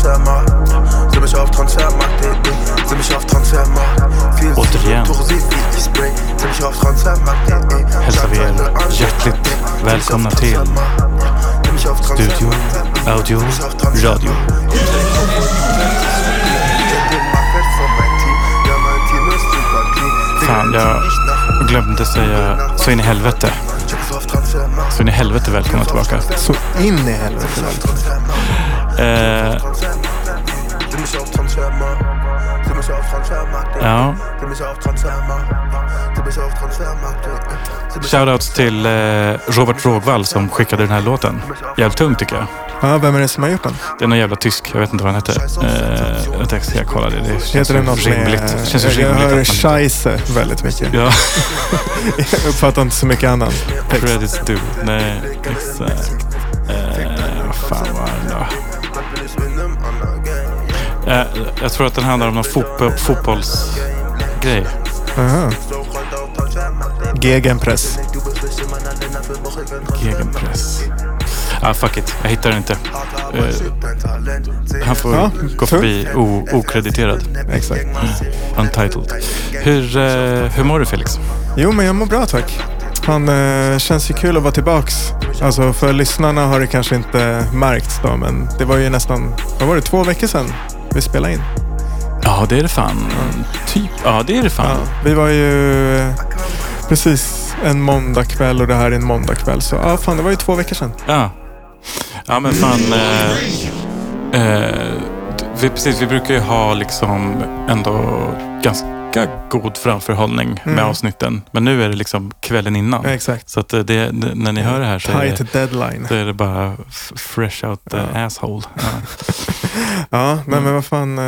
Ziemlich auf Transfermarkt auf Transfermarkt.de Ziemlich auf Transfermarkt Viel Återigen. Hälsar vi er hjärtligt välkomna till Studio Audio Radio. Fan, jag glömde säga så in i helvete. Så in i helvete välkomna tillbaka. Så in i helvete välkommen. Eh, ja, shoutouts till eh, Robert Rågvall som skickade den här låten. Jävligt tung tycker jag. Ja, vem är det som har gjort den? Det är någon jävla tysk. Jag vet inte vad han hette. Eh, jag ska kolla det. Det känns Heter det något rimligt. med... Det känns jag rimligt hör scheisse väldigt mycket. Ja, Jag uppfattar inte så mycket annan text. credits due. Nej, exakt. Eh, vad fan var det då? Eh, jag tror att den handlar om någon fotbo- fotbollsgrej. Aha. Gegenpress. Gegenpress. Ah, fuck it. Jag hittar den inte. Eh, han får Ja, gå förbi okrediterad. Exakt. Untitled. Hur, eh, hur mår du Felix? Jo, men jag mår bra tack. Fan, eh, känns ju kul att vara tillbaks. Alltså för lyssnarna har det kanske inte märkts då, men det var ju nästan, vad var det, två veckor sedan vi spelade in. Ja, det är det fan. Typ. Ja, det är det fan. Ja, vi var ju eh, precis en måndagkväll och det här är en måndagkväll. Så ja, fan det var ju två veckor sedan. Ja. Ja, men fan. Eh, eh, vi, precis, vi brukar ju ha liksom ändå ganska god framförhållning med Mm. avsnitten. Men nu är det liksom kvällen innan. Ja, exakt. Så att det, det, när ni hör det här så är det, deadline. så är det bara fresh out the Ja. asshole. Ja. Ja, men, Mm. men vad fan. Eh,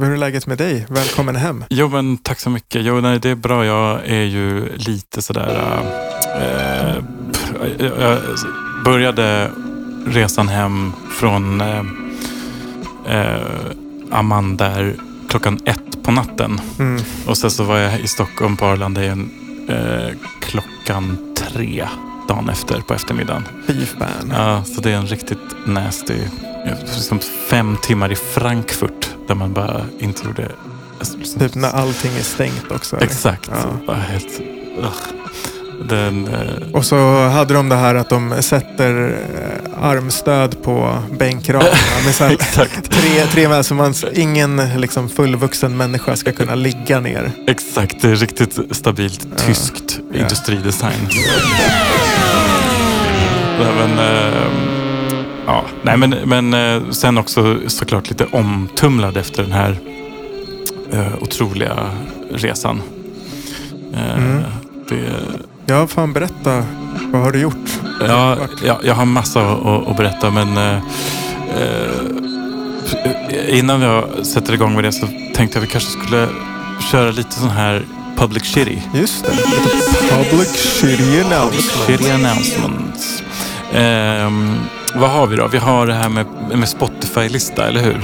hur är läget med dig? Välkommen hem. Jo, men tack så mycket. Jo, nej, det är bra. Jag är ju lite sådär... Eh, jag, började resan hem från eh, eh, Amman där klockan ett på natten. Mm. Och sen så var jag i Stockholm på Arlanda igen eh, klockan tre dagen efter på eftermiddagen. Fy fan. Ja, så det är en riktigt nasty... Som fem timmar i Frankfurt där man bara inte gjorde... Typ när allting är stängt också. eller? Exakt. Ja. Bara helt... ugh. Den, eh, Och så hade de det här att de sätter eh, armstöd på bänkraderna. med så tre, tre med, så man, ingen liksom, fullvuxen människa ska kunna ligga ner. Exakt. Det är riktigt stabilt Ja. tyskt Ja. industridesign. Men, eh, ja. Nej, men, men eh, sen också såklart lite omtumlad efter den här eh, otroliga resan. Eh, Mm. det, Ja, fan berätta. Vad har du gjort? Ja, Vart? ja, jag har massa att, att- berätta men eh, eh, innan jag sätter igång med det så tänkte jag att vi kanske skulle köra lite sån här public shitty. Just det. Public shitty announcement. Shitty announcements. Ehm, vad har vi då? Vi har det här med, med Spotify-lista, eller hur?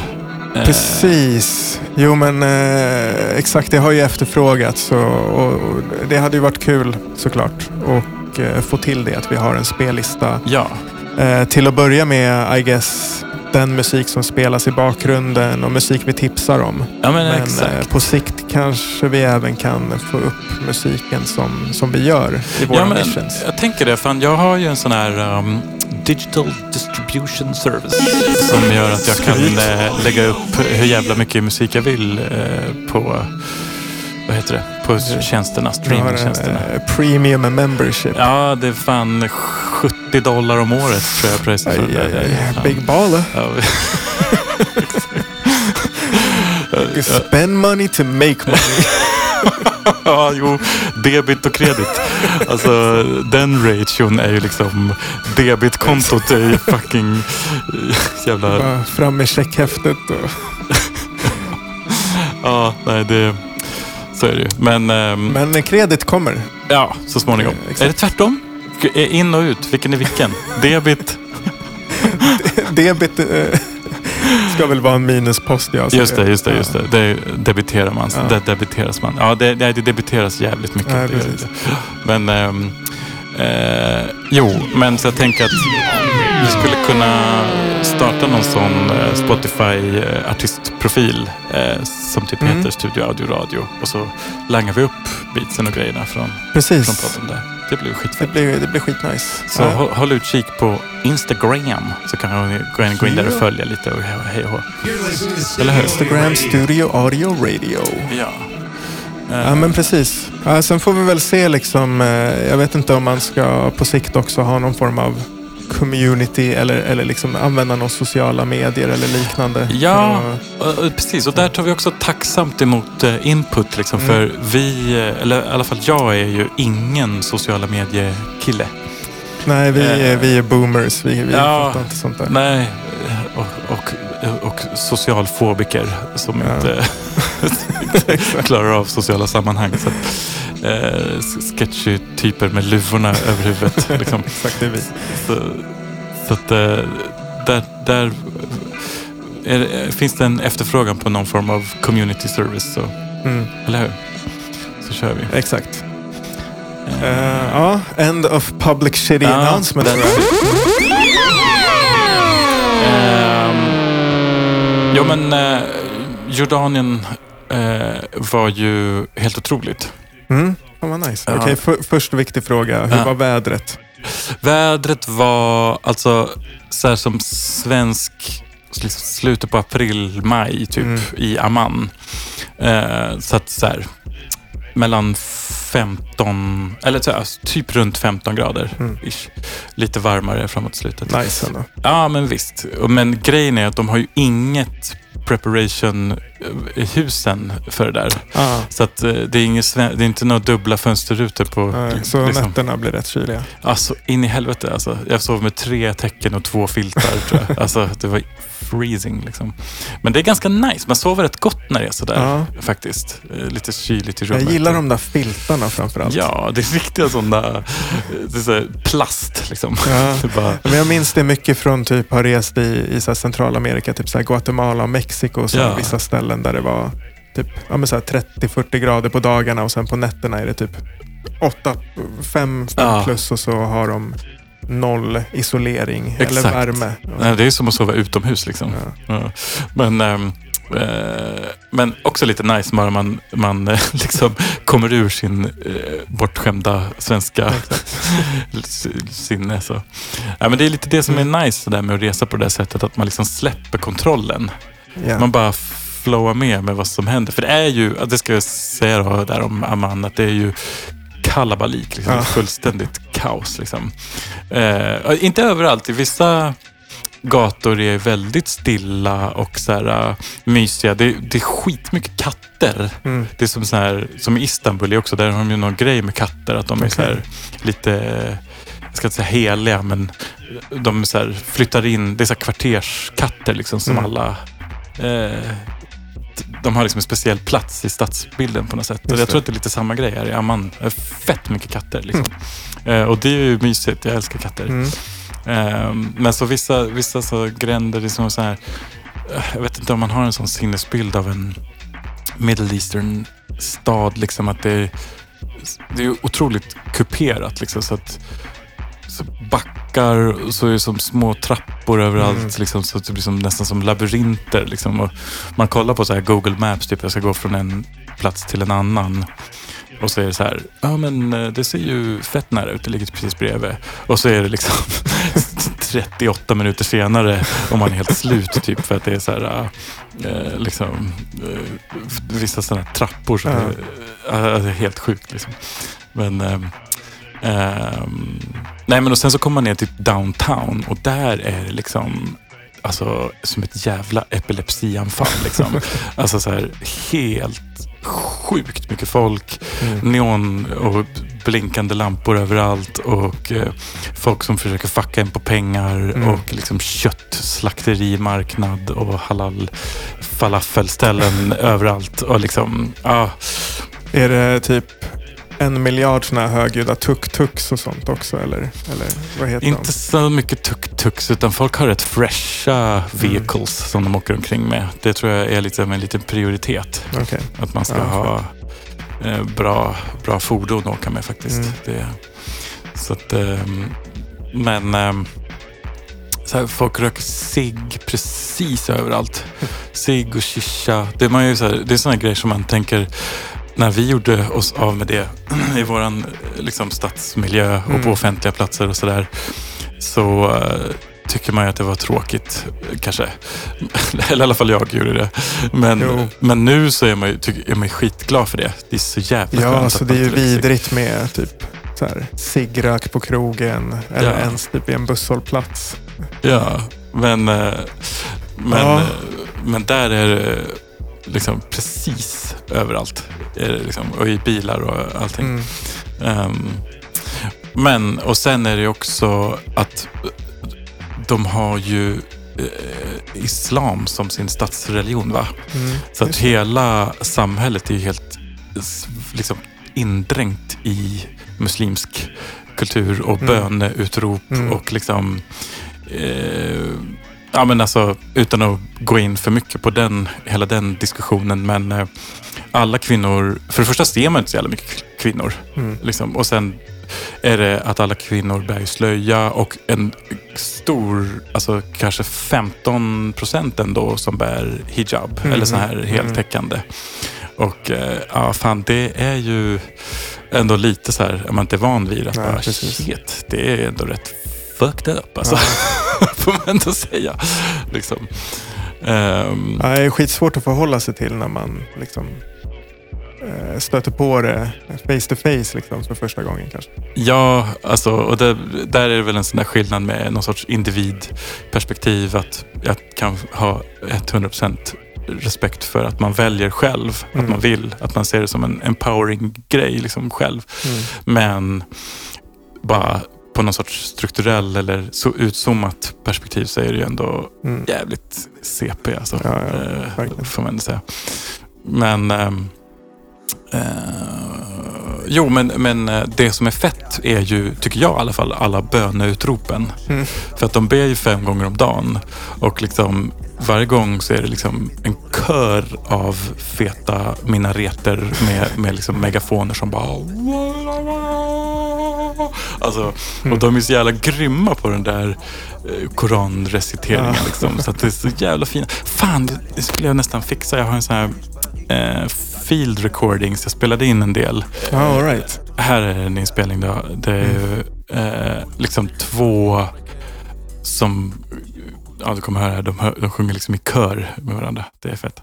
Eh, Precis. Jo men eh, exakt, det har ju efterfrågats och, och, och det hade ju varit kul såklart. Och eh, få till det att vi har en spellista. Ja, Eh, till att börja med, I guess, den musik som spelas i bakgrunden och musik vi tipsar om. ja men, Men eh, på sikt kanske vi även kan få upp musiken som, som vi gör i våra Ja, men, missions. jag tänker det. Fan, jag har ju en sån här um, digital distribution service som gör att jag kan eh, lägga upp hur jävla mycket musik jag vill eh, på, vad heter det? På tjänsterna, en streamingtjänsterna. eh, premium membership. Ja, det är fan 70 dollar om året tror jag priset Aj, för aj, aj. Ja. Big baller. Ja, spend money to make money. ja, jo, debit och kredit. Alltså den ration är ju liksom debitkontot är ju fucking eh, jävla... Bara fram med checkhäftet. Och, Ja, nej det... Så är det ju. Men, ehm, men kredit kommer. ja, så småningom. Eh, exakt. Är det tvärtom? Är In och ut, vilken är vilken? Debit? Debit eh, ska väl vara en minuspost. Ja, så Just det, just det, just det. Det debiterar man. Ja. Det debiteras man. Ja, det, det, det debiteras jävligt mycket. Det gör precis. det. Men, ehm, eh, jo, men så jag tänker att vi skulle kunna starta någon sån eh, Spotify artistprofil eh, som typ Mm. heter Studio Audio Radio. Och så langar vi upp beatsen och grejerna från, från Precis. podden där. Det blir Det skitfett. blir, det blir skitnice. Så Ja. håll, håll utkik på Instagram så kan ni gå in, gå in där och Ja. följa lite och he- hej och hå. Eller hur? Instagram Studio Audio Radio. Ja. Ja men precis. Ja, sen får vi väl se liksom. eh, Jag vet inte om man ska på sikt också ha någon form av community eller, eller liksom använda några sociala medier eller liknande. Ja, att- precis. Och där tar vi också tacksamt emot eh, input. Liksom, Mm. För vi, eh, eller i alla fall jag är ju ingen sociala medier-kille. Nej, vi, Eh, är- vi är boomers. Vi, vi ja. fattar inte sånt där. Nej, och, och, och socialfobiker som Ja. inte klarar av sociala sammanhang. Så, eh, sketchy typer med luvorna över huvudet. Liksom. Exakt, det är vi. Så, så att eh, där, där är, det- finns det en efterfrågan på någon form av community service. Så, Mm, eller hur? Så kör vi. exakt. Eh, Eh, ja, end of public shitty Ja, announcement. Ehm, jo men eh, Jordanien eh, var ju helt otroligt. Mm, fan vad nice. Ja. Okej, för, först viktig fråga. Hur Ja. var vädret? Vädret var alltså så här som svensk liksom slutet på april, maj typ Mm. i Amman. Eh, så att så här mellan 15, eller så här, typ runt 15 grader. Mm. Lite varmare framåt slutet. Nice ändå. Ja, men visst. Men grejen är att de har ju inget preparation husen för det där. Ah, Så att eh, det är, inget, det är inte några dubbla fönsterrutor på... nej, så liksom. nätterna blir rätt kyliga. Alltså in i helvete alltså. Jag sov med tre täcken och två filtar tror jag. Alltså det var freezing liksom. Men det är ganska nice. Man sover rätt gott när det är sådär Ja. faktiskt. Eh, Lite kyligt i Jag rummet. gillar de där filtarna framförallt. Ja, det är riktiga sådana eh, det är så plast liksom. Ja. Bara, Men jag minns det mycket från typ har rest i, i Centralamerika, typ så Guatemala och Mexiko. Så Ja. Vissa ställen där det var typ ja, men så här 30-40 grader på dagarna och sen på nätterna är det typ 8, 5, Ja. plus och så har de noll isolering eller Exakt. värme. nej, det är som att sova utomhus liksom. Ja. Ja. Men, eh, men också lite nice bara man, man eh, liksom kommer ur sin eh, bortskämda svenska sinne. Så. Ja, men det är lite det som är nice det där med att resa på det där sättet. Att man liksom släpper kontrollen. Ja. Man bara flowar med med vad som händer. För det är ju, det ska jag säga då, där om Amman, att det är ju kalabalik. Liksom. Ja. Fullständigt kaos. Liksom. Eh, inte överallt. I vissa gator är väldigt stilla och så här, uh, mysiga. Det, det är skitmycket katter. Mm. Det är som, så här, som i Istanbul också. Där har de ju någon grej med katter. Att de är så här, lite, jag ska inte säga heliga, men de så flyttar in. Det är så kvarterskatter liksom som Mm. alla eh, de har liksom en speciell plats i stadsbilden på något sätt. Och jag tror det. att det är lite samma grej här i Amman. Är Fett mycket katter liksom. Eh, och det är ju mysigt. Jag älskar katter. Mm. Ehm, men så vissa, vissa så gränder, det är som så här, eh, jag vet inte om man har en sån sinnesbild av en Middle Eastern stad, liksom att det är, det är otroligt kuperat liksom så att backar och så är det som små trappor överallt. Mm. Liksom, så det blir som, nästan som labyrinter. Liksom. Man kollar på så här Google Maps, typ jag ska gå från en plats till en annan. Och så är det så här, ja men eh, det ser ju fett nära ut, det ligger precis bredvid. Och så är det liksom 38 minuter senare och man är helt slut typ för att det är så här, eh, liksom, eh, vissa sådana trappor som Ja. är, är helt sjukt liksom. Men, ehm, nej men och sen så kommer man ner till downtown och där är det liksom Alltså som ett jävla epilepsianfall. Liksom. alltså så här helt sjukt mycket folk. Mm. Neon och blinkande lampor överallt och eh, folk som försöker fucka en på pengar Mm. och liksom köttslakterimarknad och halal falafelställen överallt. Och liksom, ja, Är det typ en miljard sådana här högljudda tuk-tuks och sånt också? Eller, eller vad heter inte så mycket tuk-tuks utan folk har rätt fresha vehicles som de åker omkring med. Det tror jag är lite en liten prioritet. de? Okej. Att man ska Ja, ha eh, bra, bra fordon att åka med faktiskt. Mm. Det, så att, ehm, men så här, folk röker cigg precis överallt. Cigg och shisha. Det är, man ju så här, det är sådana grejer som man tänker när vi gjorde oss av med det i våran liksom, stadsmiljö och Mm. på offentliga platser och sådär. Så eh, tycker man ju att det var tråkigt kanske. Eller i alla fall jag gjorde det. Men, Jo. men nu så är man ju är man skitglad för det. Det är så jävla Ja, skönt alltså att det är ju vidrigt med typ så här, ciggrök på krogen eller Ja. ens typ i en busshållplats. Ja, men, eh, men, Ja. eh, men där är det liksom precis överallt. Det liksom, och i bilar och allting. Mm. Ehm, men, och sen är det också att de har ju eh, islam som sin statsreligion. va? Mm. Så att hela samhället är ju helt liksom indränkt i muslimsk kultur och Mm. böneutrop Mm. och liksom eh, Ja men alltså utan att gå in för mycket på den, hela den diskussionen men eh, alla kvinnor, för det första ser man inte så jävla mycket kvinnor. Mm. Liksom. Och sen är det att alla kvinnor bär slöja och en stor, alltså kanske 15 procent ändå som bär hijab Mhm. eller så här heltäckande. Och eh, ja, fan det är ju ändå lite så här, är man inte van vid att Nej, bara shit, det är ändå rätt fucked up alltså. Får man ändå säga. Liksom. Ehm, Ja, det är skitsvårt att förhålla sig till när man liksom eh, stöter på det face to face liksom för första gången kanske. Ja, alltså, och det, där är det väl en sån där skillnad med någon sorts individperspektiv. Att jag kan ha 100% respekt för att man väljer själv. Mm. Att man vill. Att man ser det som en empowering grej liksom själv. Mm. Men bara på någon sorts strukturell eller så utzoomat perspektiv så är det ju ändå Mm. jävligt CP alltså. Ja, ja, eh, får man säga. Men ehm, eh, Jo, men, men eh, det som är fett är ju, tycker jag i alla fall, alla böneutropen. Mm. För att de ber ju fem gånger om dagen. Och liksom varje gång så är det liksom en kör av feta minareter med, med liksom megafoner som bara... Alltså, och de är så jävla grymma på den där eh, koranreciteringen. Ja. Liksom, så att det är så jävla fint. Fan, det, skulle jag nästan fixa. Jag har en sån här eh, field recordings. Jag spelade in en del. Ja, all right. Här är en inspelning. Då. Det är ju eh, liksom två som, ja du kommer höra, de, hör, de sjunger liksom i kör med varandra. Det är fett.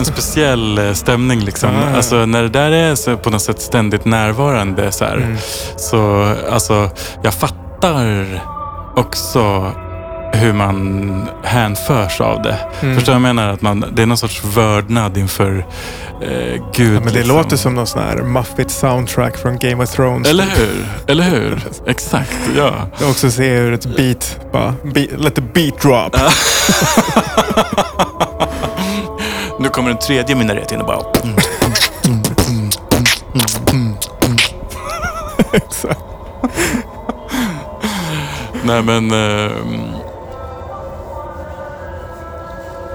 En speciell eh, stämning liksom. Ja. Alltså när det där är så på något sätt ständigt närvarande så här. Mm. Så alltså, jag fattar också hur man hänförs av det. Mm. Förstår du vad jag menar? Att man, det är någon sorts vördnad inför eh, Gud. Ja, men det liksom. låter som någon sån här muffigt soundtrack från Game of Thrones. Eller hur? Eller hur? Exakt, ja. Jag också se hur ett beat bara, beat, let the beat drop. Kommer en tredje minaret in och bara... Nej men... ehm,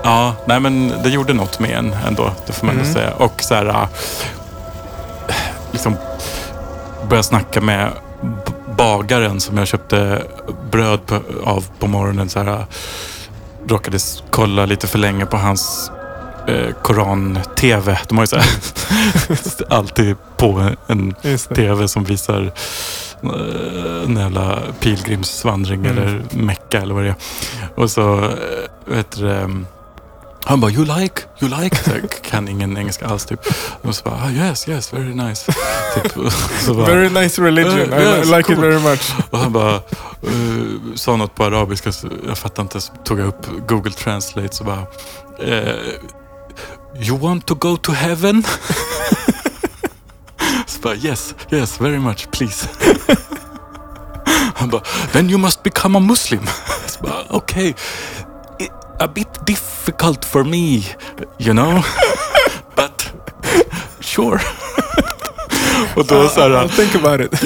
ja, nej men det gjorde något med en ändå. Det får man Mm. säga. Och så här... liksom börja snacka med bagaren som jag köpte bröd på, av på morgonen. Så här, råkade kolla lite för länge på hans eh, Koran-TV. De har ju så här, alltid på en tv som visar eh, en jävla pilgrimsvandring Mm. eller Mecka eller vad det är. Och så, eh, vet du, det, han bara, you like, you like? Så jag kan ingen engelska alls typ. Och så bara, ah, yes, yes, very nice. Typ. Bara, Very nice religion. I yes, like it cool. very much. och han bara eh, sa något på arabiska, jag fattade inte. Så tog jag upp Google Translate så bara eh, You want to go to heaven? så bara yes, yes, very much, please. han bara Then you must become a muslim. så bara. Okay. A bit difficult for me, you know. But sure. Och då så här, I'll think about it.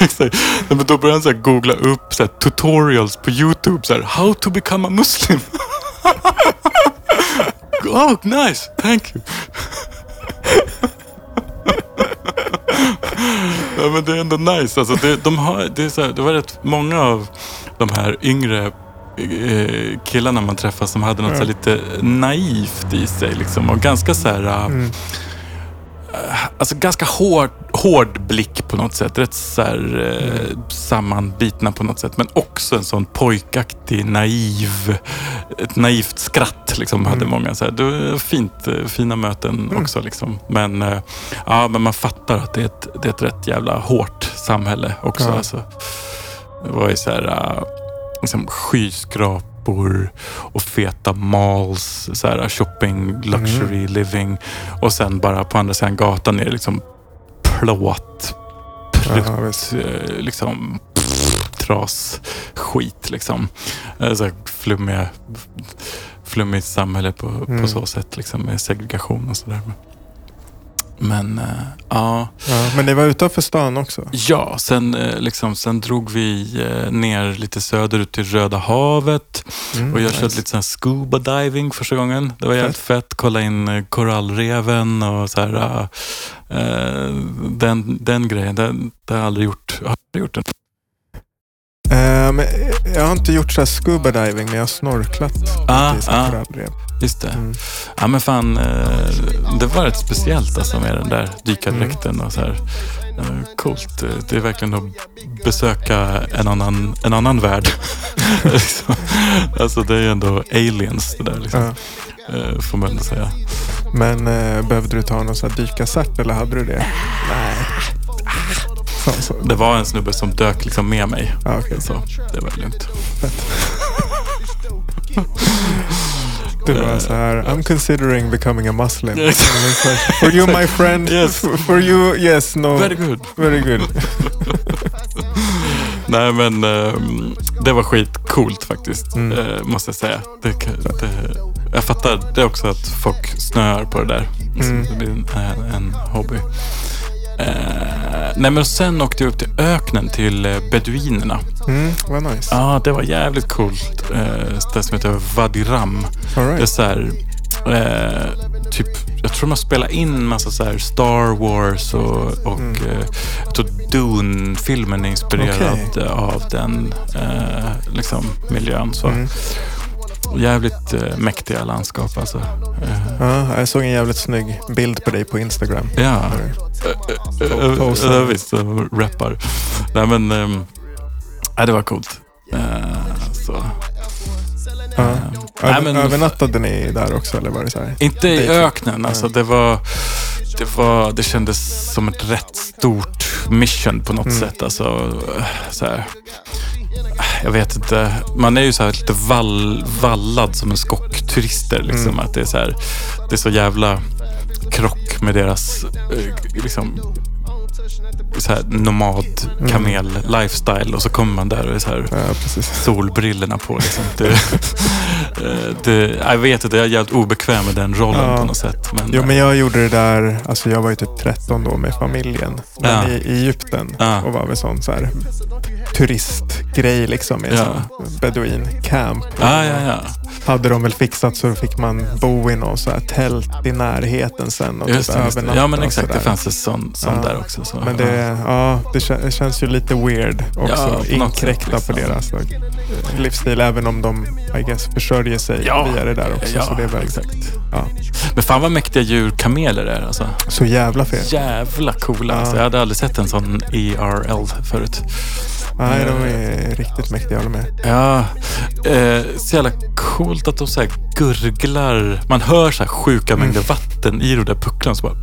Exakt. Nej, men då började han så googla upp så här, tutorials på YouTube. Så här, How to become a muslim. Oh, nice. Thank you. ja, men det är ändå nice. Alltså, det, de har, det, är så här, det var rätt många av de här yngre eh, killarna man träffar som hade något här, lite naivt i sig. Liksom, och ganska så här... eh, Mm. Alltså ganska hård, hård blick på något sätt. Rätt så här, eh, sammanbitna på något sätt. Men också en sån pojkaktig, naiv, ett naivt skratt. Liksom, hade Mm. många. Så här, det fint, eh, fina möten också. Liksom. Men, eh, ja, men man fattar att det är ett, det är ett rätt jävla hårt samhälle också. Ja. Alltså, det var ju så här, eh, liksom, skyskrapor och feta malls, så här, shopping, luxury living. Och sen bara på andra sidan gatan är det liksom plåt, prutt, Ja, eh, liksom pff, tras, skit liksom. Eh, Så flummiga, flummigt samhälle på, Mm. på så sätt liksom med segregation och sådär. Men eh, ja, Ja, men det var utanför stan också. ja sen, eh, liksom, sen drog vi eh, ner lite söderut till Röda havet. Mm, Och jag nice. körde lite sån scuba diving första gången. Det var jävligt fett. Kolla in korallreven och så här. eh, den, den grejen, den, det har jag aldrig gjort. Jag har aldrig gjort den. Men jag har inte gjort så här scuba diving, men jag har snorklat Ah, ah. korallrev. Just det. Mm. Ja men fan, eh, det var rätt speciellt alltså med den där dykardräkten och så här. Coolt. Det är verkligen att besöka en annan, en annan värld. Liksom. alltså det är ju ändå aliens det där liksom. Ja. Eh, Får man ändå säga. Men eh, behövde du ta någon så här dykarcert eller hade du det? Nej. Så, så. Det var en snubbe som dök liksom med mig. Ja, okej. Så det var lugnt. Du var så här, I'm considering becoming a Muslim. For you my friend. Yes. For you, yes, no. Very good. Very good. Nej men ehm, det var skitcoolt faktiskt. Mm. eh, måste jag säga. Det, det, jag fattar det också att folk snöar på det där. Mm. Det blir en, en hobby. Eh, nej men sen åkte jag upp till öknen till eh, beduinerna. Mm, vad nice. Ja, det var jävligt coolt. Eh, ställe som heter Vadiram. All Det är right. så här, eh, typ, jag tror de har spelat in massa så här Star Wars och, och Mm. eh, jag tror Dune-filmen är inspirerad Okej. av den eh, liksom, miljön. Så. Mm. Jävligt eh, mäktiga landskap alltså. Eh, Ja, jag såg en jävligt snygg bild på dig på Instagram. ja, Där. Eh, eh, ja, visst. Rappar. Nej men, ja, det var coolt. Eh, så. Ja. Eh, nej, men- Övernattade ni där också eller var det så här? Inte i Dejting. öknen. Alltså, det, var, det, var, det kändes som ett rätt stort mission på något Mm. sätt. Alltså, så här, jag vet inte. Man är ju så här lite vall, vallad som en skockturister. Liksom, Mm. att det, är så här, det är så jävla krock med deras eh, liksom, så här nomad kamel lifestyle och så kommer man där och är så här Ja, solbrillorna på. Liksom. Det, eh, det, jag vet inte, jag är jävligt obekväm med den rollen Ja. på något sätt. Men, Jo, men jag gjorde det där, alltså jag var ju typ 13 då med familjen. Ja. i, Egypten och var väl sån så här turistgrej liksom. Med Ja. beduin camp. Ja, ja, ja. Hade de väl fixat så fick man bo i någon så här tält i närheten sen och Just typ just övernatta Ja, men exakt. Det fanns en sån, sån Ja. där också. Så, Men det, ja, det kä- det känns ju lite weird Ja, också. något Inkräkta sätt, på liksom. deras eh, livsstil. Även om de, I guess, försörjer sig Ja. via det där också. Ja, så det är väl, exakt. ja, Men fan vad mäktiga djur kameler är alltså. så jävla fel. Jävla coola. Ja. Alltså, jag hade aldrig sett en sån ERL förut. Nej, de är riktigt mäktiga. Jag håller med. Ja, eh, så jävla coolt att de så här gurglar. Man hör så här sjuka mängder vatten i de där pucklarna. Så bara...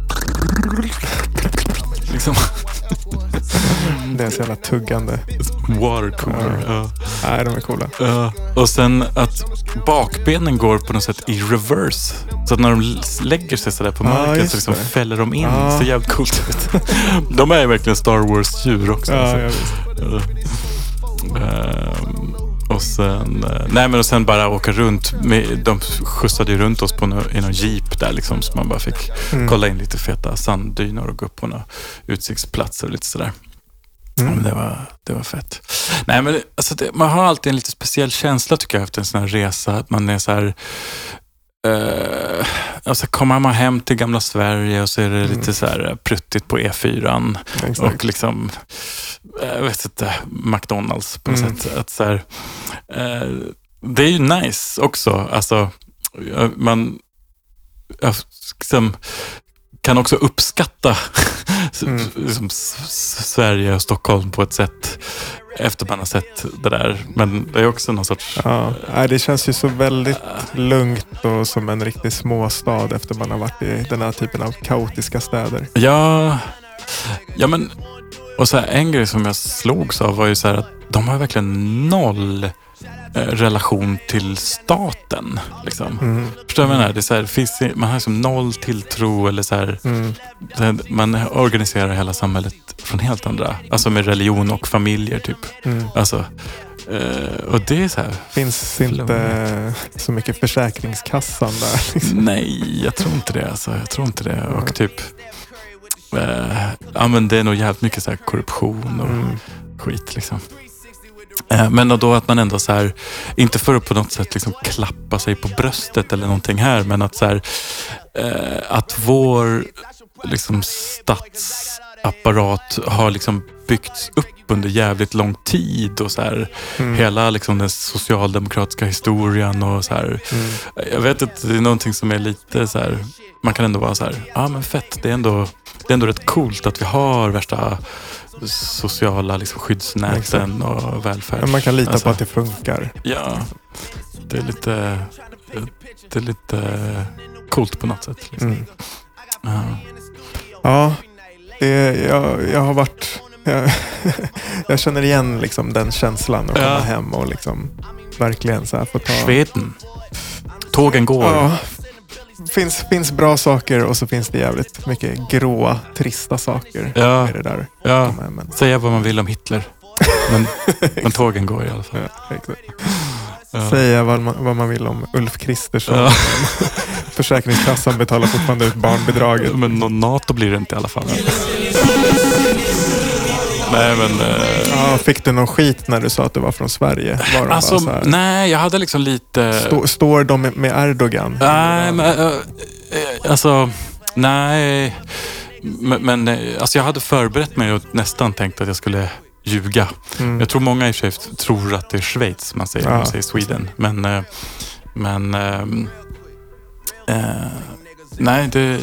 Liksom, Det är så jävla tuggande. water cooler. Ja. Nej, de är coola. Ja. Och sen att bakbenen går på något sätt i reverse. Så att när de lägger sig sådär på Ja, marken så liksom det. fäller de in. Ja. Så jävligt coolt ut. De är verkligen Star Wars-djur också. Ja, alltså. ja, visst. Och sen, eh, nej men och sen bara åka runt. De skjutsade ju runt oss på nå, i någon jeep där liksom. Så man bara fick Mm. kolla in lite feta sanddynor och gå upp på några utsiktsplatser och lite sådär. Ja, Mm. men det, var, det var fett. Nej, men alltså det, man har alltid en lite speciell känsla tycker jag efter en sån här resa. Att man är så här... Uh, alltså kommer man hem till gamla Sverige och så är det Mm. lite så här pruttigt på E4. Exakt. Och liksom, jag vet inte, McDonalds på något Mm. sätt. Att så här, eh, det är ju nice också. Alltså, eh, man ja, liksom, kan också uppskatta Mm. liksom, Sverige och Stockholm på ett sätt efter man har sett det där. Men det är också någon sorts... Ja, det känns ju så väldigt lugnt och som en riktig småstad efter man har varit i den här typen av kaotiska städer. Ja, ja men... Och så här, en grej som jag slogs av var ju så här att de har verkligen noll eh, relation till staten. Liksom. Mm. Förstår du vad jag menar? Det är så här, finns, man har liksom noll tilltro eller så här, Mm. man organiserar hela samhället från helt andra, alltså med religion och familjer typ. Mm. Alltså, eh, och det är så här, Finns inte så mycket Försäkringskassan där. Liksom. nej, jag tror inte det. Alltså, jag tror inte det. Och typ, eh, ja men det är nog jävligt mycket så här korruption och Mm. skit liksom. Eh, Men då att man ändå så här, inte för att på något sätt liksom klappa sig på bröstet eller någonting här, men att så här, eh, att vår liksom statsapparat har liksom byggts upp under jävligt lång tid och så här, Mm. hela liksom den socialdemokratiska historien och så här. Mm. Jag vet att det är någonting som är lite så här, man kan ändå vara så här, ja men fett, det är ändå, det är ändå rätt coolt att vi har värsta sociala liksom, skyddsnäten och välfärd. Men man kan lita Alltså, på att det funkar. Ja, det är lite, det är lite coolt på något sätt. Liksom. Mm. Ja. Ja, det, jag, jag har varit... Jag, jag känner igen liksom den känslan att komma Ja. hem och liksom verkligen så här få ta... Schweden. Tågen går. Ja, finns, finns bra saker och så finns det jävligt mycket gråa, trista saker Ja, med det där. ja. Hem, Men, Säga vad man vill om Hitler. Men, men tågen går i alla fall. ja, exakt. Ja. Säga vad man, vad man vill om Ulf Kristersson. Ja. Försäkringskassan betalar fortfarande ut barnbidraget. Men någon NATO blir det inte i alla fall. Nej men... Eh, Ja, fick du någon skit när du sa att du var från Sverige? Var de alltså, bara så här, nej, jag hade liksom lite... stå, står de med, Erdogan? Nej, men... eh, eh, alltså, nej. Men, men eh, alltså jag hade förberett mig och nästan tänkt att jag skulle ljuga. Mm. Jag tror många i och för sig tror att det är Schweiz man säger, Ja. man säger Sweden. Men, men ehm, eh, nej, det,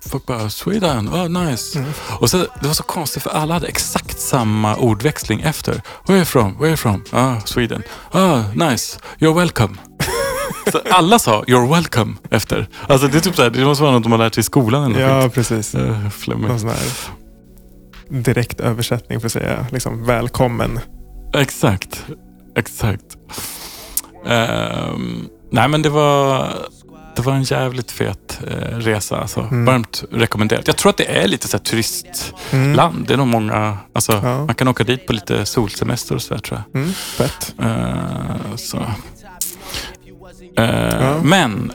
folk bara Sweden, oh nice. Mm. Och så, det var så konstigt för alla hade exakt samma ordväxling efter. Where are you from? Where are you from? Ah, Sweden. Ah, nice. You're welcome. så alla sa you're welcome efter. Alltså det är typ så här, det måste vara något de har lärt sig i skolan eller Ja, skit. precis. Flummigt. här direkt översättning för att säga liksom välkommen. Exakt. Exakt. Ehm, nej men det var... det var en jävligt fet eh, resa. Alltså. Varmt rekommenderat. Jag tror att det är lite så här turistland. Det är nog många, alltså, Ja. man kan åka dit på lite solsemester och sådär tror jag. Mm, fett. Eh, så. Eh, Ja. Men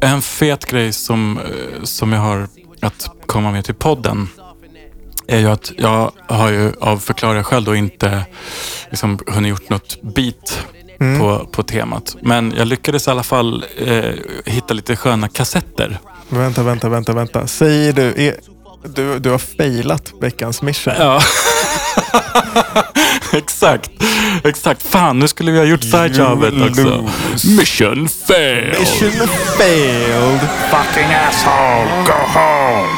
en fet grej som, eh, som jag har att komma med till podden är ju att jag har ju av förklarliga skäl då inte liksom hunnit gjort något beat Mm. på, på temat. Men jag lyckades i alla fall eh, hitta lite sköna kassetter. Vänta, vänta, vänta, vänta. Säger du, är, du, du har failat veckans mission. Ja. exakt. Exakt. Fan, nu skulle vi ha gjort sidejobbet också. lose. Mission failed. Mission failed. fucking asshole, go home.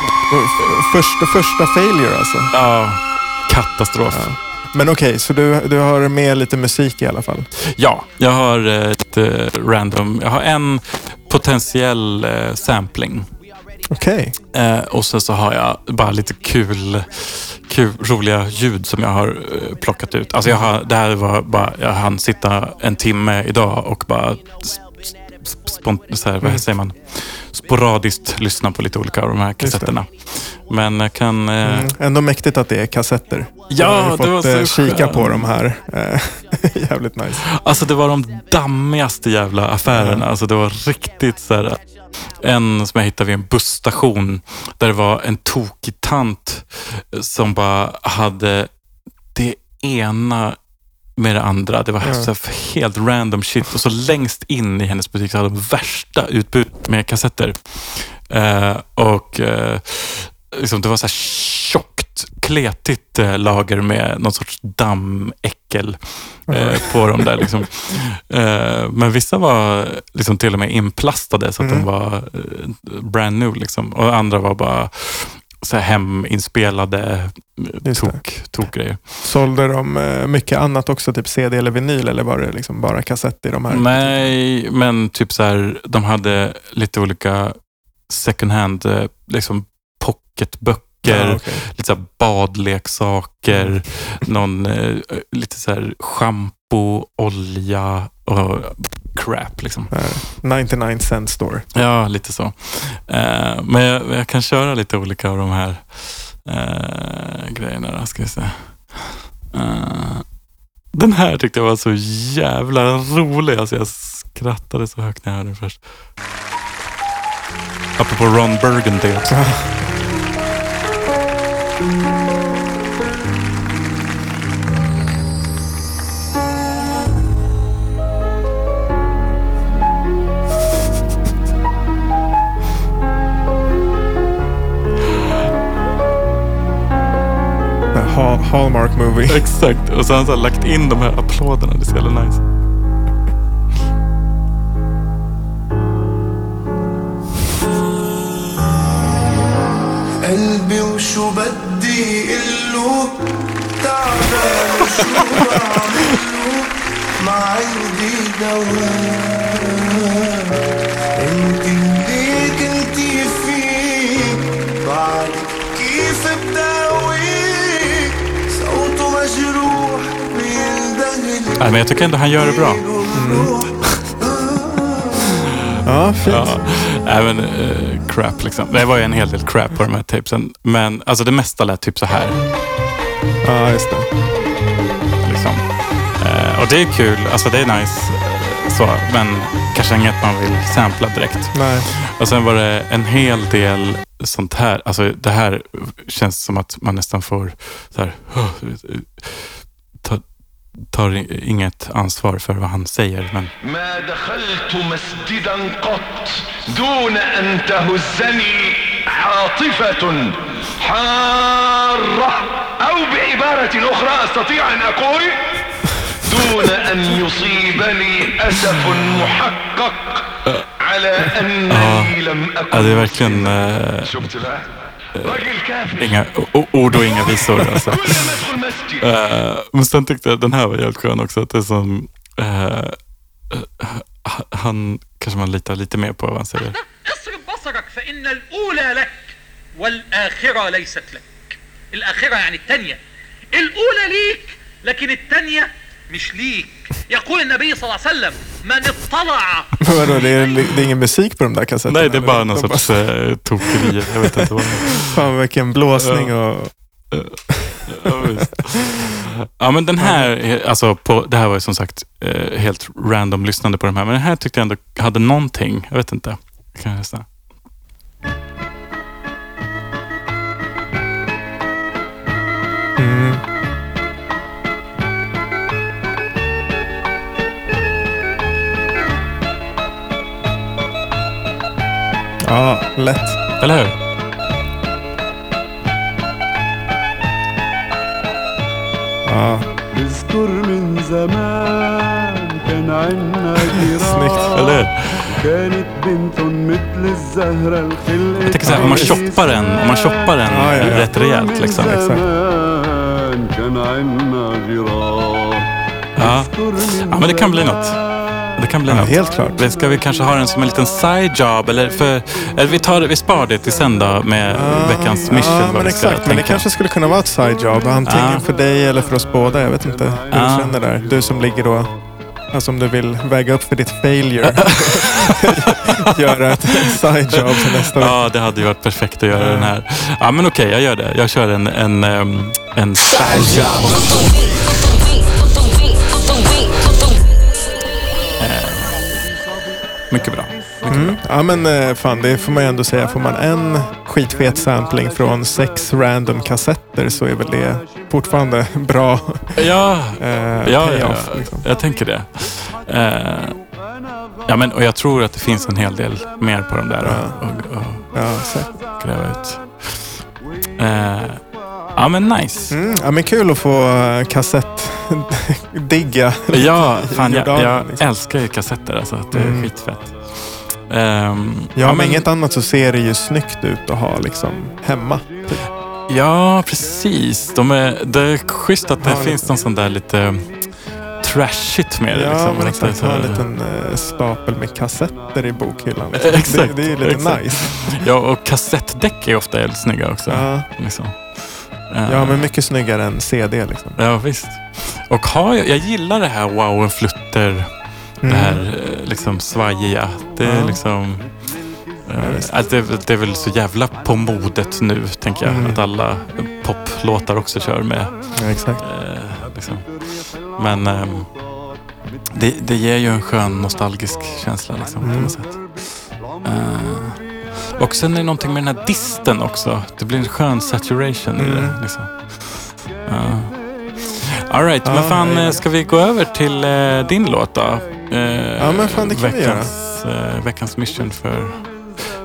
Första, första failure alltså. Ja, katastrof. Ja. Men okej, så du, du har med lite musik i alla fall? jag har eh, ett eh, random. Jag har en potentiell eh, sampling. Okej. Eh, och sen så har jag bara lite kul, kul roliga ljud som jag har eh, plockat ut. Alltså jag har, det här var bara, jag hann sitta en timme idag och bara spont, så här, vad säger man? sporadiskt lyssna på lite olika av de här kassetterna. Men jag kan... Eh, Mm. Ändå mäktigt att det är kassetter. Ja, jag har ju det fått var så eh, kika skönt. på de här. Eh, Jävligt nice. Alltså det var de dammigaste jävla affärerna. Alltså det var riktigt så här. En som jag hittade vid en busstation där det var en tokig tant som bara hade det ena med det andra. Det var Ja. så helt random shit. Och så längst in i hennes butik så hade de värsta utbud med kassetter. Eh, och eh, liksom, det var så här tjockt, kletigt eh, lager med någon sorts dammäckel eh, på dem där. Liksom. Men vissa var liksom till och med inplastade så att Mm. de var brand new. Liksom. Och andra var bara så här heminspelade tok, tokgrejer. Sålde de eh, mycket annat också? Typ CD eller vinyl? Eller var det liksom bara kassett i de här? Nej, men typ så här, de hade lite olika second hand, eh, liksom pocketböcker, Ja, okej. lite så badleksaker, någon eh, lite så här shampoo, olja och crap. Liksom. Eh, 99 cent store. Ja, lite så. Eh, men jag, jag kan köra lite olika av de här eh, grejerna. Då, ska vi se. Eh, den här tyckte jag var så jävla rolig. Alltså jag skrattade så högt när jag hörde den först. Apropå Ron Burgundy också. Ha- Hallmark movie. Exakt. Och så har han så här lagt in de här applåderna. Det är så jävla nice. قلبي وشو بدي قله تعبان وشو بعمله مع ايدي دوام men jag tycker ändå han gör det bra. Ja, fint. Ja, även eh, crap liksom. Det var ju en hel del crap på de här tapesen. Men alltså det mesta lät typ så här. Ja, just det. Liksom. Eh, och det är kul, alltså det är nice. eh, Så, men kanske inget man vill sampla direkt. Nej. Och sen var det en hel del sånt här. Alltså det här känns som att man nästan får så här, ta, tar inget ansvar för vad han säger. Men ما دخلت مسجدا قط دون ان تهزني عاطفة حارة او بعبارة اخرى استطيع ان اقول دون ان يصيبني اسف محقق على انني لم ja, اكن det är verkligen eh, شفت بقى راجل كافر inga o- ord och inga visor. Alltså. كل ما ادخل مسجد Eh, men sen tyckte jag den här var jävligt skön också. Att det är som, eh, eh, han kanske man litar lite mer på vad han säger. اصرف بصرك فإن الأولى لك والآخرة ليست لك الآخرة يعني التانية الأولى ليك لكن التانية مش ليك يقول النبي صلى الله عليه وسلم من اطلع Vadå, det, är, det är ingen musik på de där kassetterna? Nej, det är bara eller? någon De sorts eh, tokerier. Jag vet inte vad det är. Fan vilken blåsning och... Ja, visst. Ja, men den här, är- alltså på, det här var ju som sagt eh, helt random lyssnande på de här, men den här tyckte jag ändå hade någonting. Jag vet inte. Jag kan lyssna. Mm. Ja, lätt. Eller hur? Ja. Snyggt. Eller hur? Jag tänker så här, om man shoppar den, om man shoppar den ja, ja, ja. rätt rejält liksom. Exakt. Ja. ja, men det kan bli något. Det kan bli Ja, något. helt klart. Ska vi kanske ha den som en liten side job? Eller, för, eller vi, tar, vi sparar det till sen då med veckans mission. Ja, men exakt. Men det kanske skulle kunna vara ett side job. Antingen Ja. för dig eller för oss båda. Jag vet inte hur Ja. du känner där. Du som ligger då... Alltså om du vill väga upp för ditt failure. Göra ett side job för nästa vecka. Ja, det hade ju varit perfekt att göra den här. Ja, men okej, jag gör det. Jag kör en, en, ehm, en side job. Mycket bra. Mm. Ja men eh, fan, det får man ju ändå säga. Får man en skitfet sampling från sex random kassetter så är väl det fortfarande bra Ja, eh, ja, ja, payoff. ja. Liksom. jag tänker det. Eh, ja, men, och jag tror att det finns en hel del mer på de där att och, och Ja, säkert. gräva ut. Eh, ja, men nice. Mm, ja, men kul att få uh, kassettdigga. Ja, fan jag, jag liksom. älskar ju kassetter alltså. att Det är Mm. skitfett. Ehm, Ja, men inget annat så ser det ju snyggt ut att ha liksom hemma. Typ. Ja, precis. De är, det är schysst att det Ja, finns någon sån där lite trashigt med det. Ja, liksom. exakt. så Ha en liten eh, stapel med kassetter i bokhyllan. Liksom. Exakt, Det, det är lite exakt. nice. Ja, och kassettdäck är ofta väldigt snygga också. Ja. Liksom. Eh, ja, men mycket snyggare än CD. Liksom. Ja, visst. Och har jag, jag gillar det här wow en flutter, Mm. det här eh, liksom svajiga. Det är Ja. liksom... Ja, eh, det, det är väl så jävla på modet nu, tänker jag. Mm. Att alla poplåtar också kör med. Ja, exakt. Eh, liksom. Men ehm, det, det ger ju en skön nostalgisk känsla liksom, på Mm. något sätt. Eh, och sen är det någonting med den här disten också. Det blir en skön saturation i Mm. det. Liksom. Uh. All right, Ja, men fan, nej. eh, ska vi gå över till eh, din låt då? Eh, Ja, men fan, det kan vi veckans, eh, veckans mission för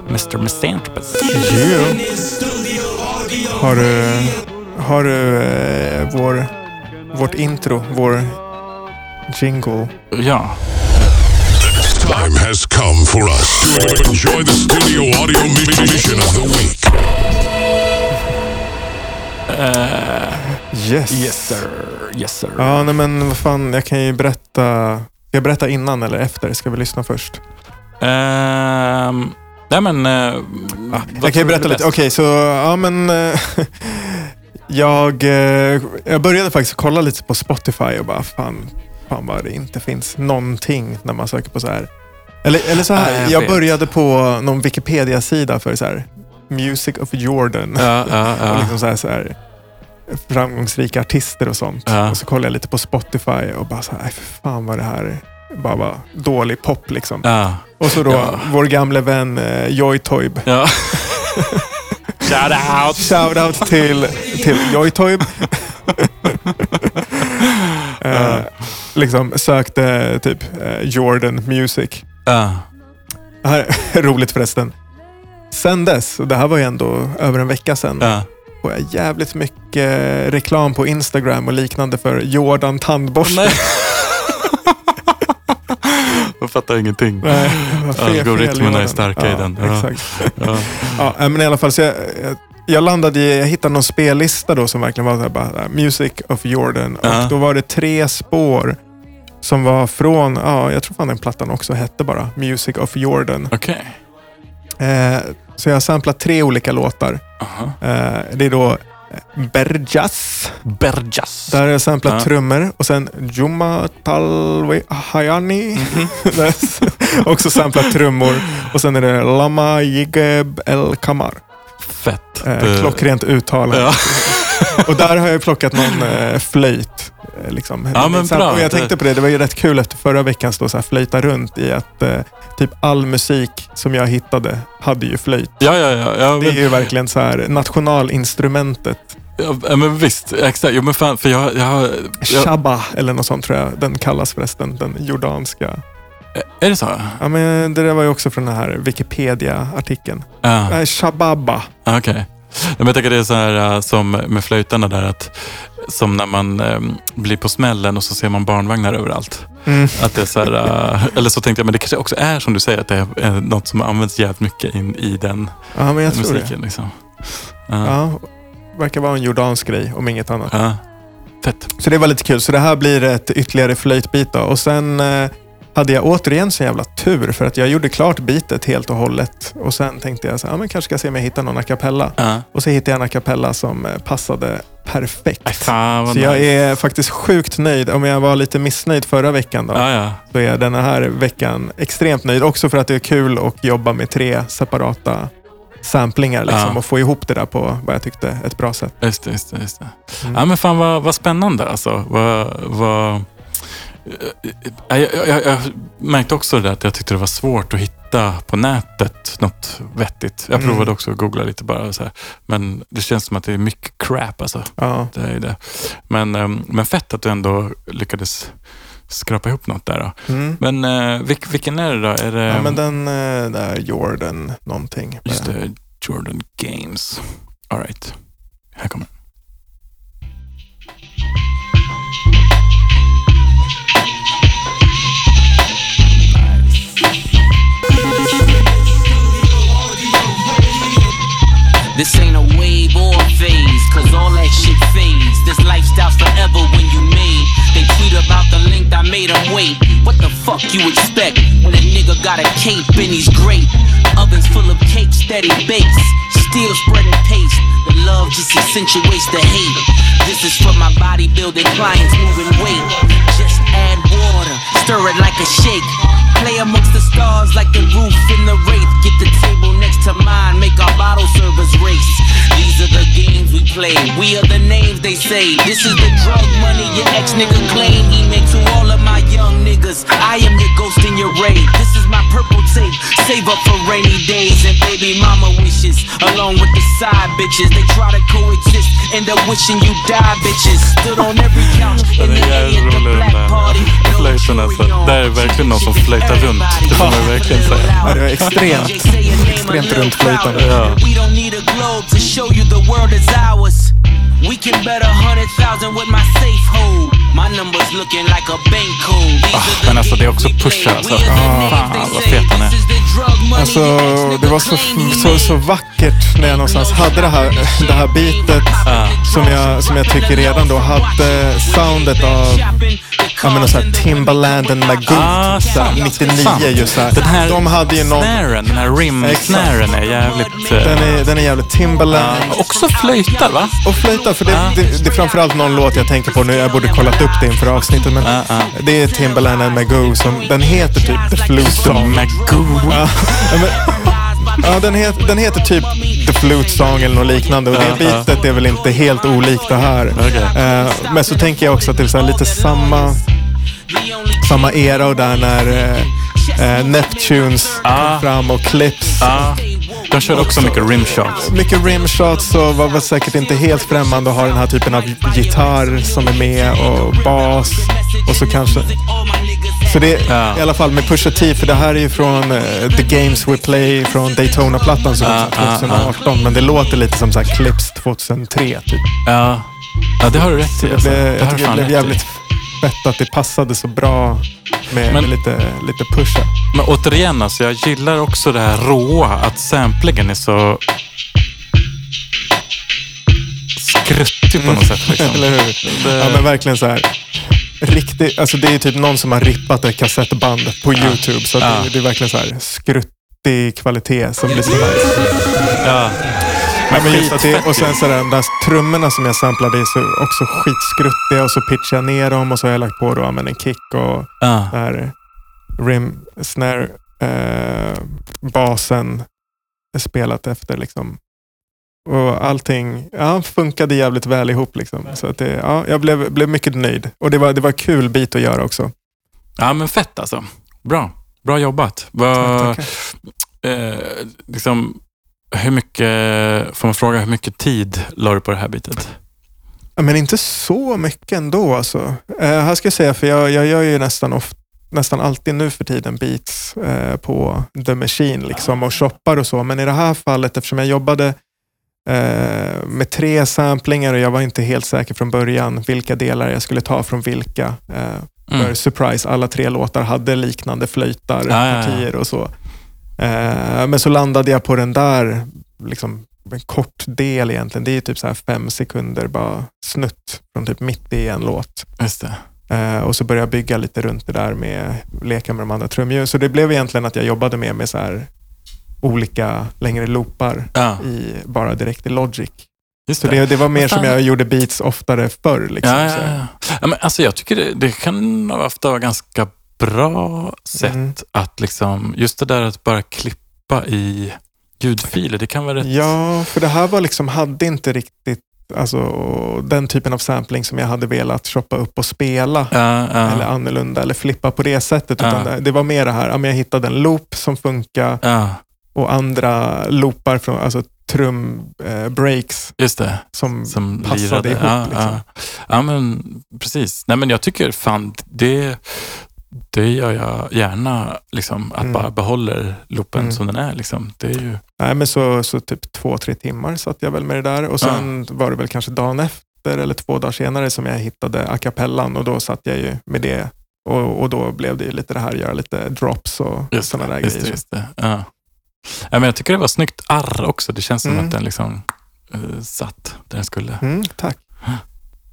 Mr. Misanthropus. Jo. Har du, har du eh, vår, vårt intro, vår jingle? Ja, Time has come for us to enjoy the studio audio mi- mission of the week. Yes. yes sir. Yes sir. Ja, nej, men vad fan, jag kan ju berätta. Ska jag berätta innan eller efter? Ska vi lyssna först? Ehm, nej men... Uh, Jag kan ju berätta lite. Okej, så ja men... eh, jag, eh, jag började faktiskt kolla lite på Spotify och bara fan, fan vad det inte finns någonting när man söker på så här. Eller, eller så här, Ja, jag jag, började på någon Wikipedia-sida för så här Music of Jordan. Ja, ja, Och liksom så här, så här, framgångsrika artister och sånt. Och så kollade jag lite på Spotify och bara så här, "Nej, för fan vad det här bara var dålig pop liksom. Och så då vår gamle vän eh, Joy Toib. Shout out! Shoutout till, till Joytoib. eh, liksom sökte typ eh, Jordan Music. Ja. Här, roligt förresten. Sen dess, och det här var ju ändå över en vecka sedan, Ja. får jag jävligt mycket reklam på Instagram och liknande för Jordan tandborste. Jag fattar ingenting. Nej, fel- Algoritmerna fel är starka i ja, den. Ja. Exakt. Ja. Ja, men i alla fall, så jag, jag, jag landade i, jag hittade någon spellista då som verkligen var så här, bara, äh, Music of Jordan. Och då var det tre spår som var från, ja, jag tror fan den plattan också hette bara Music of Jordan. Okej. Eh, så jag har samplat tre olika låtar. Aha. Eh, det är då Berjas. Berjas. Där har jag samplat Ja. trummor och sen Juma Talwe Hayani. Mhm. Jag också samplat trummor. Och sen är det Lama Yigeb El Kamar. Fett. Eh, Det- klockrent uttal. Ja. Och där har jag plockat någon eh, flöjt. eh, Liksom. Ja, men bra. Och jag tänkte på det, det var ju rätt kul efter förra veckan stå så här flöjta runt i att eh, typ all musik som jag hittade hade ju flöjt. Ja, ja, ja. ja, Det är men, ju verkligen så här nationalinstrumentet. ja, men visst. Exakt. Jo, men fan, för jag... jag, jag Shabba eller något sånt tror jag den kallas förresten. Den jordanska. Är det så? Ja, men det där var ju också från den här Wikipedia-artikeln. Ja. Nej, Shababa. Ah, Okej. Men jag tänker det är så här äh, som med flöjtarna där att som när man ähm, blir på smällen och så ser man barnvagnar överallt. Mm. Att det är så här, äh, eller så tänkte jag, men det kanske också är som du säger, att det är äh, något som används jävligt mycket in i den Ja, men jag tror det. musiken. Liksom. Ja. Ja, verkar vara en jordansk grej om inget annat. Ja. Fett. Så det var lite kul. Så det här blir ett ytterligare flöjtbit då. Och sen eh, hade jag återigen så jävla tur för att jag gjorde klart bitet helt och hållet. Och sen tänkte jag så här, ja, men kanske ska jag se om jag hittar någon a cappella. Ja. Och så hittade jag en a cappella som eh, passade perfekt. Fan Så jag nice. är faktiskt sjukt nöjd. Om jag var lite missnöjd förra veckan då, Ja, ja. så är jag den här veckan extremt nöjd. Också för att det är kul att jobba med tre separata samplingar liksom, Ja. och få ihop det där på vad jag tyckte ett bra sätt. Just det. Just det, just det. Mm. Ja, men fan vad, vad spännande alltså. Vad, vad... Jag, jag, jag, jag märkte också det där att jag tyckte det var svårt att hitta på nätet något vettigt. Jag Mm. provade också att googla lite bara. Så här. Men det känns som att det är mycket crap alltså. Ja. Det är det. Men, ehm, men fett att du ändå lyckades skrapa ihop något där. Då. Mm. Men eh, vilk, vilken är det då? Är det, Ja, men den eh, där Jordan någonting. Just det, Jordan Games. All right. Här kommer This ain't a wave or a phase, cause all that shit fades. This lifestyle's forever when you made. They tweet about the length I made them wait. What the fuck you expect when a nigga got a cape and he's great? Ovens full of cake, steady bakes. Still spreading paste. The love just accentuates the hate. This is for my bodybuilding clients moving weight. Just add water, stir it like a shake. Play amongst the stars like the roof in the wraith. Get the next to mine, make our bottle servers race. These are the games we play. We are the names they say. This is the drug money your ex nigga claim. He made to all of young niggas. I am your ghost in your raid. This is my purple tape. Save up for rainy days and baby mama wishes. Along with the side bitches. They try to coexist. End up wishing you die bitches. Stood on every couch in the är A jävligt at the black party. No flöjten alltså. Det är verkligen någon som flöjtar runt. Det får man verkligen säga. Ja, det var extremt, extremt runtflöjtande. Ja. We don't need a globe to show you the world is ours. We can bet a hundred thousand with my safe hold. My number's looking like a bank code. The men alltså, det är också Pusha, alltså. Ah, names fan, vad fet han är. Alltså, det var så, så, så vackert när jag någonstans hade det här, det här bitet som, jag, som jag tycker redan då hade soundet av ja, men någon så här Timbaland and Magoo. Ah, sant. 99 Sant. just så här. Den här De hade ju någon... snaren, den här Exakt. rim-snaren är jävligt... eh, Den är, den är jävligt Timbaland. ja, också flöjtar va? Och flöjta, för det, det, det är framförallt någon låt jag tänker på nu. Jag borde kollat upp det inför avsnittet. Men det är Timbaland and Magoo som, den heter typ The Flute Song. Magoo. Ja, men, ja den, het, den heter typ The Flute Song eller något liknande. Och det bitet är väl inte helt olikt det här. Okej. Eh, men så tänker jag också att det är så lite samma, samma era och där när eh, eh, Neptunes Ah. kom fram och Clips. Ja, de körde också mycket rimshots. Mycket rimshots och var väl säkert inte helt främmande att ha den här typen av gitarr som är med och bas. Och så kanske... Så det är Ja. i alla fall med Pusha T, för det här är ju från eh, The Games We Play från Daytona-plattan som Ja, kom ja, 2018. Men det låter lite som så här Clips 2003 typ. Ja. ja, det har du rätt i. Alltså. Det, Det jag tycker det blev jävligt fett att det passade så bra med, Men- med lite, lite Pusha. Men återigen, alltså, jag gillar också det här råa. Att samplingen är så skruttig på något sätt. Liksom. Eller hur? Det- Ja men verkligen så här. Riktigt, alltså det är typ någon som har rippat ett kassettband på YouTube. Så Ja. det, det är verkligen så här skruttig kvalitet som blir så nice. Ja. Ja, men just att det, skitfett och sen så där, där trummorna som jag samplade är så också skitskruttiga och så pitchar jag ner dem och så har jag lagt på då, men en kick och det här rim, snare, eh, basen är spelat efter liksom. Och allting ja, funkade jävligt väl ihop. Liksom. Så att det, ja, jag blev, blev mycket nöjd. Och det var, det var kul bit att göra också. ja, men fett alltså. Bra. Bra jobbat. Tackar. eh, liksom, hur mycket, får man fråga, hur mycket tid la du på det här bitet? Ja, men inte så mycket ändå. Alltså. Eh, här ska jag säga, för jag, jag gör ju nästan, of, nästan alltid nu för tiden beats eh, på The Machine liksom, och shoppar och så. Men i det här fallet, eftersom jag jobbade eh, med tre samplingar och jag var inte helt säker från början vilka delar jag skulle ta från vilka. Eh, Mm. För surprise, alla tre låtar hade liknande flöjtar, ja. partier och så. Eh, men så landade jag på den där, liksom, en kort del egentligen. Det är typ så här fem sekunder bara snutt från typ mitt i en låt. Just det. Eh, och så började jag bygga lite runt det där med leka med de andra trumljuden. Så det blev egentligen att jag jobbade med, med så här olika längre loopar Ja, i, bara direkt i Logic. just Så det, det var mer som jag gjorde beats oftare förr. Liksom, ja, så ja, ja. ja men alltså jag tycker det, det kan ofta vara ganska bra sätt Mm. att liksom, just det där att bara klippa i ljudfiler, det kan vara rätt... Ja, för det här var liksom, hade inte riktigt alltså, den typen av sampling som jag hade velat shoppa upp och spela. Ja, ja, Eller annorlunda, eller flippa på det sättet. Ja. Utan det, var mer det här, ja, men jag hittade en loop som funkar och andra loopar, från, alltså trum eh, breaks just det. som, Som passade lirade. ihop. Liksom. ja, men precis. Nej, men jag tycker fan, det, det gör jag gärna, liksom, att Mm. bara behåller loopen Mm. som den är. Liksom. Det är ju... Nej, men så, så typ två, tre timmar satt jag väl med det där. Och sen var det väl kanske dagen efter eller två dagar senare som jag hittade a cappellan och då satt jag ju med det. Och, och då blev det ju lite det här, göra lite drops och sådana där just grejer. just det. Ja. Ja, men jag tycker det var snyggt arr också. Det känns som Mm. att den liksom eh, satt där den skulle. Mm, tack.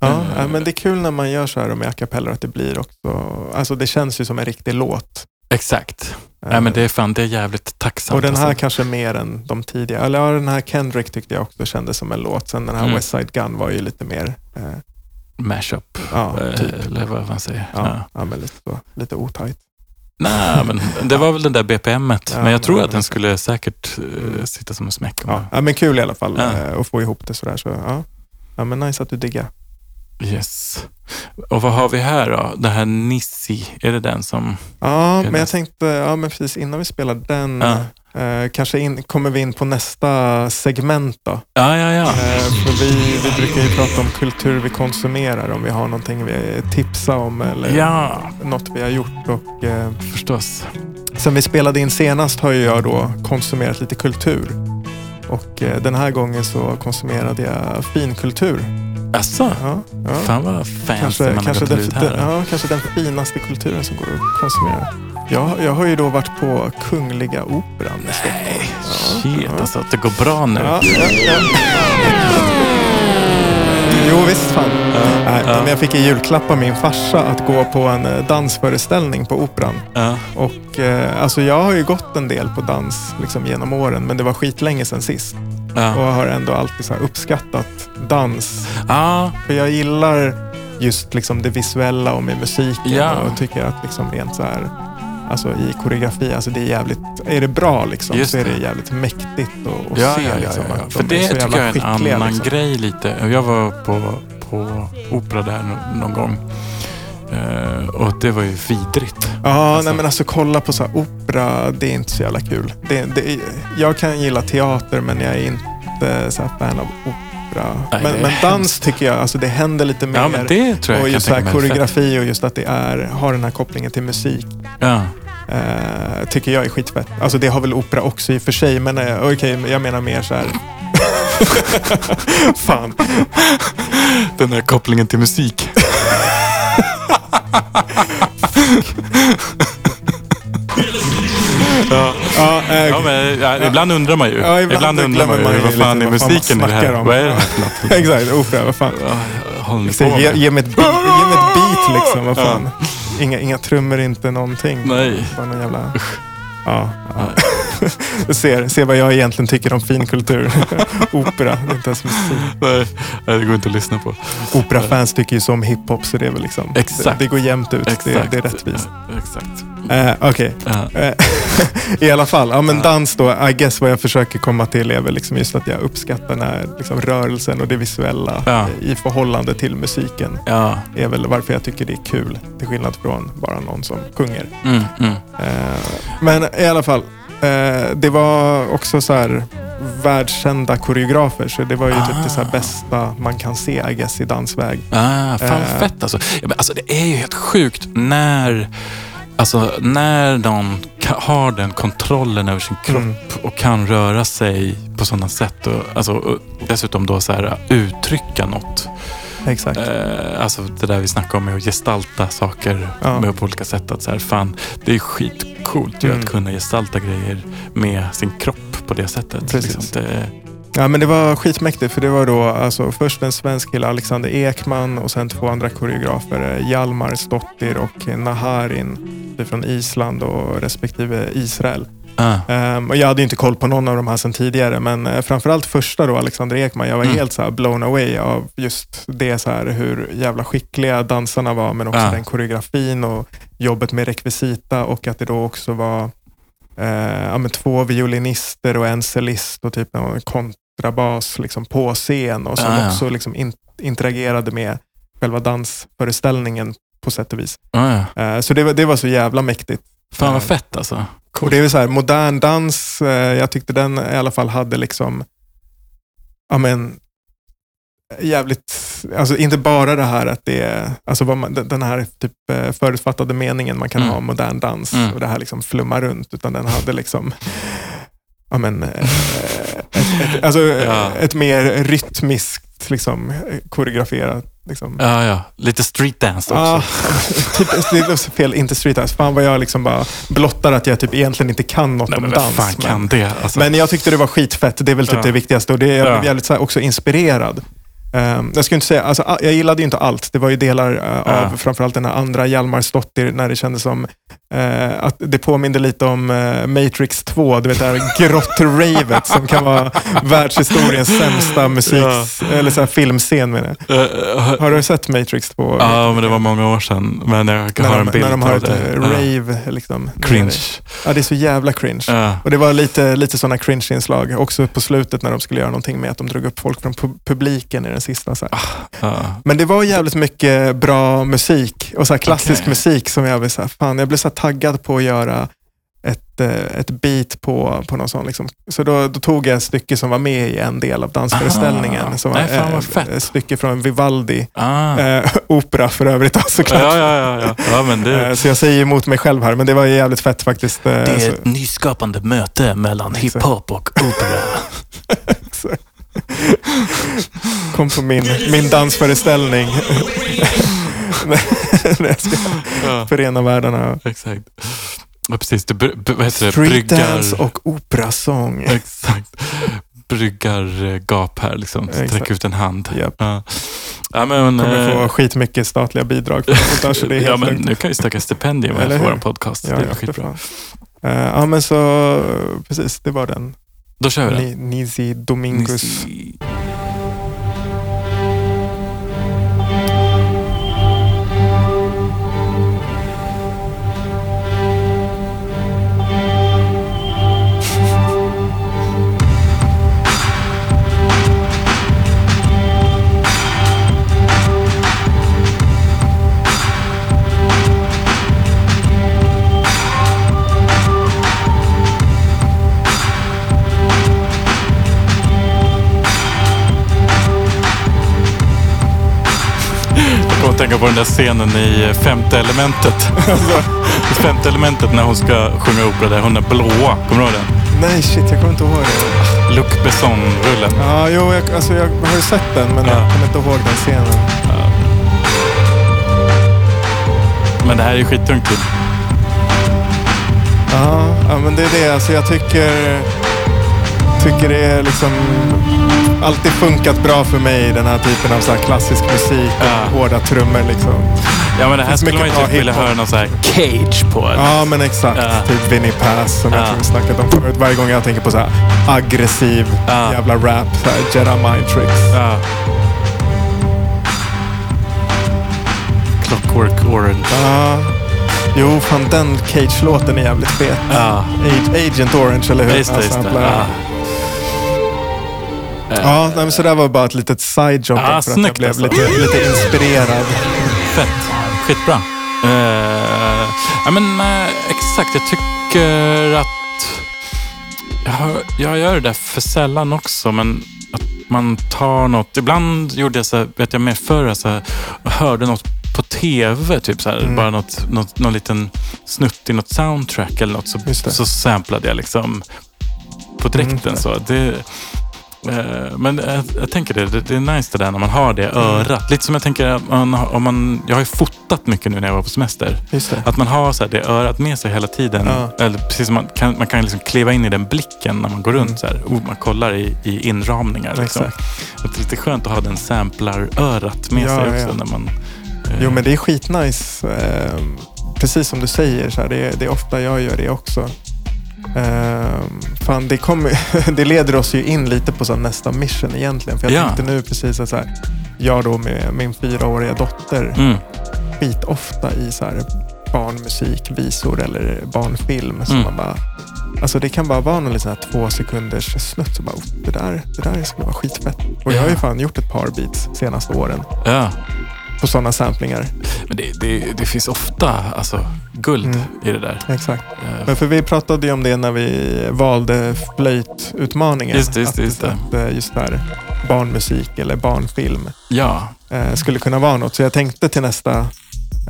Ja, Eh. ja, men det är kul när man gör så här med a cappella att det blir också, alltså det känns ju som en riktig låt. Exakt. Nej, men det är fan, det är jävligt tacksamt. och den här alltså. kanske mer än de tidigare. Eller ja, den här Kendrick tyckte jag också kändes som en låt. Sen den här Mm. West Side Gun var ju lite mer, eh, Mashup, ja, eh, typ. eller vad man säger. Ja, Ja. ja. men lite, så, lite otajt. Nej, men det var väl den där BPMet. Men jag men- tror att den skulle säkert eh, Mm. sitta som en smäck. Ja, men kul i alla fall eh, att få ihop det sådär. Så, ja, men nice att du diggar. Yes. Och vad har vi här då? Det här Nissi, är det den som... Ja, men jag tänkte, ja men precis innan vi spelar den, Ja. eh, kanske in, kommer vi in på nästa segment då. Ja, ja, ja. Eh, för vi, vi brukar ju prata om kultur vi konsumerar, om vi har någonting vi tipsar om eller Ja, något vi har gjort. Och, eh, förstås. sen vi spelade in senast har ju jag då konsumerat lite kultur. Och eh, den här gången så konsumerade jag finkultur. Asså? Ja, ja. Fan vad fancy Kanske, man har kanske, gått den, ut den, här. ja, kanske den finaste kulturen som går att konsumera. Jag, jag har ju då varit på Kungliga Operan i Stockholm. Ja, Shit, ja. alltså att det går bra nu. Ja. Jo visst fan. Nej, ja. Men jag fick i julklapp av min farsa att gå på en eh, dansföreställning på Operan. Ja. Och eh, alltså jag har ju gått en del på dans liksom, genom åren, men det var skitlänge sedan sist. Och Ja. jag har ändå alltid så uppskattat dans. Ja. För jag gillar just liksom det visuella och med musiken Ja. och tycker att liksom rent så här, alltså i koreografi, alltså det är jävligt, är det bra liksom Just så är det jävligt mäktigt att, Ja, se ja, ja, liksom, att För de är det så tycker jag är en annan liksom. grej lite. Jag var på, på opera där nå- någon gång. Eh, och det var ju vidrigt. Ja, Alltså- nej men alltså kolla på så här opera, det är inte så jävla kul. Det, det, jag kan gilla teater men jag är inte så här fan av opera. Nej, men, men dans tycker jag, alltså det händer lite mer. Ja, men det tror jag och just så här är fett. koreografi och just att det är, har den här kopplingen till musik. Ja. Eh, tycker jag är skitfett. Alltså det har väl opera också i och för sig, men eh, okej, jag menar mer så här. Fan. Den där kopplingen till musik. ja. Ja, eh, Ja, men, ja, ibland undrar man ju. Ja, ibland ibland, undrar man ju, man ju vad fan är musiken i det här? om. Vad är det Ja. här för något? Exakt, opera, vad fan. Ja, ge, ge, mig ett beat, ge mig ett beat liksom, vad fan. Inga, inga trummor, inte någonting. Nej. Bara någon jävla... Ja, ja. ser, ser vad jag egentligen tycker om finkultur. Opera, det är inte ens musik. Nej, det går inte att lyssna på. Operafans tycker ju så om hiphop så det är väl liksom, Exakt. Det, det går jämnt ut. Det, Exakt. det är rättvist. Exakt. Eh, Okej, Ja. Eh, I alla fall, ja, men dans då, I guess vad jag försöker komma till är väl liksom just att jag uppskattar den här liksom rörelsen och det visuella Ja. i förhållande till musiken. Ja. är väl varför jag tycker det är kul. Till skillnad från bara någon som sjunger. Mm, mm. Eh, men i alla fall, eh, det var också så här världskända koreografer. Så det var ju typ det så här bästa man kan se, I guess, i dansväg. Ah, fan Eh. fett alltså. Ja, men alltså. Det är ju helt sjukt när, alltså, när ka- har den kontrollen över sin kropp Mm. och kan röra sig på sådana sätt och, alltså, och dessutom då så här, uttrycka något. Exakt. Eh, alltså det där vi snackade om med att gestalta saker Ja. med på olika sätt. Att så här, fan, det är skitcoolt ju Mm. att kunna gestalta grejer med sin kropp på det sättet. Precis. Liksom, det, Ja, men det var skitmäktigt för det var då alltså, först en svensk kille, Alexander Ekman och sen två andra koreografer, eh, Hjalmar Stottir och Naharin från Island och respektive Israel. ah, Ehm, och jag hade inte koll på någon av de här sedan tidigare, men uh, framförallt första då, Alexander Ekman. Jag var Mm. helt så blown away av just det, så här, hur jävla skickliga dansarna var, men också Ja. den koreografin och jobbet med rekvisita och att det då också var eh, ja, men två violinister och en cellist och typ en kontrabas liksom, på scen och som Ja, ja. också liksom in, interagerade med själva dansföreställningen på sätt och vis. ah, ja. Eh, så det, var- det var så jävla mäktigt. Fan vad Eh, fett alltså. och det är så här, modern dans, eh, jag tyckte den i alla fall hade liksom, ja men, jävligt, alltså inte bara det här att det är, alltså man, den här typ eh, förutfattade meningen man kan Mm. ha om modern dans Mm. och det här liksom flummar runt, utan den hade liksom, ja men, eh, ett, ett, alltså Ja. ett mer rytmiskt liksom koreograferat liksom. Ja, ja. Lite street dance också. Ja, typ, det fel, inte street dance. Fan vad jag liksom bara blottar att jag typ egentligen inte kan något Nej, om men dans. fan men- kan det? Alltså, men jag tyckte det var skitfett. Det är väl typ Ja. det viktigaste. Och det, jag Ja. blev jävligt så här, också inspirerad. Ehm, jag skulle inte säga, alltså, jag gillade ju inte allt. Det var ju delar eh, Ja. av framförallt den här andra Hjalmar Stottir när det kändes som eh, att det påminde lite om eh, Matrix 2, du vet det här grottravet som kan vara världshistoriens sämsta musik, eller så här filmscen med det. Eh, eh, Har du sett Matrix 2? Ja, men det var många år sedan. Men jag när har de, en bild när de har ett det. eh, Ja. rave. Liksom, Cringe. Ja, det är så jävla cringe. Ja. Och Det var lite, lite sådana cringe-inslag också på slutet när de skulle göra någonting med att de drog upp folk från pu- publiken i den sista. Så här. Ja. Men det var jävligt mycket bra musik och så klassisk Okej. musik som jag blev så här, fan, jag blev så taggad på att göra ett, eh, ett beat på, på någon sån. Liksom. Så då, då tog jag ett stycke som var med i en del av dansföreställningen. Ah. som var Nej, fan vad eh, ett stycke från Vivaldi. Ah. Eh, opera för övrigt då, såklart. Ja, ja, ja, ja. men det, Så jag säger emot mig själv här, men det var jävligt fett faktiskt. Det är ett nyskapande möte mellan Exakt. hiphop och opera. kom på min, min dansföreställning. När jag ska Ja, förena världarna. exakt. Ja, precis. Du, vad heter det? Street dance Bryggar... och operasång. Exakt. Bryggar eh, gap här liksom. Exakt. Sträck ut en hand. Japp. Ja. Ja, men, Kommer få eh, skitmycket statliga bidrag för så det är ja, helt men lugnt. nu kan ju söka stipendium för vår podcast. Ja, det är ja, skitbra. Eh, ja, men så precis, det var den. Då kör vi den. Ni, Nizi tänka på den där scenen i Femte elementet. Femte elementet när hon ska sjunga opera där. Hon är blåa. Kommer du ihåg den? Nej, shit, jag kommer inte ihåg det. Luc Besson-rullen. Ja, jo, jag, alltså, jag har ju sett den, men Ja. jag kommer inte ihåg den scenen. Men det här är ju skittungt. ju. Ja, ja, men det är det. Alltså, jag tycker, tycker det är liksom alltid funkat bra för mig, den här typen av så klassisk musik. Ja. Hårda trummor liksom. Ja, men det här skulle man ju typ vilja höra någon så cage på. eller? Ja, men exakt. Ja. Typ Vinnie Pass som Ja. jag tror vi snackat om förut. Varje gång jag tänker på så här aggressiv jävla rap. Så här Jedi Mind Tricks. Ja. Clockwork Orange. Ja. Jo, fan den Cage-låten är jävligt fet. Agent Orange, eller hur? Just det, just det. Samplar- Ja. Nej, men så det var bara ett litet side-job Ja, för att jag blev alltså. lite, lite inspirerad. Fett. Skitbra. Uh, ja, men uh, exakt. Jag tycker att jag, hör, jag gör det där för sällan också, men att man tar något. Ibland gjorde jag så här, vet jag mer förr, så här, hörde något på tv, typ så här, Mm. bara något, något, någon liten snutt i något soundtrack eller något, så, så samplade jag liksom på direkten. Mm. så. Det, Eh, Men jag, jag tänker det, det, är nice det där när man har det örat. Lite som jag tänker, att man, om man, jag har ju fotat mycket nu när jag var på semester. Att man har så här, det örat med sig hela tiden. Ja. Eller precis som man kan, man kan liksom kliva in i den blicken när man går runt. Mm. Så här. Oh, man kollar i, i inramningar. Liksom. Det är lite skönt att ha den samplar-örat med Ja, sig också. ja. När man, eh, Jo, men det är skitnice. Eh, precis som du säger, så här, det, är, det är ofta jag gör det också. Eh, fan, det, kommer, det leder oss ju in lite på så nästa mission egentligen. För jag Ja. tänkte nu precis att så här, jag då med min fyraåriga dotter Mm. skitofta i så här barnmusik, visor eller barnfilm. Så Mm. man bara, alltså det kan bara vara någon så här två sekunders snutt. Så bara, "Oh, det, där, det där skulle vara skitfett. Och jag har ju fan gjort ett par beats senaste åren Ja. På sådana samplingar. Men det, det, det finns ofta alltså, guld Mm. i det där. Exakt. Eh, Men för vi pratade ju om det när vi valde flöjtutmaningen. Just just Att- just det. Att eh, just där barnmusik eller barnfilm Ja, eh, skulle kunna vara något. Så jag tänkte till nästa,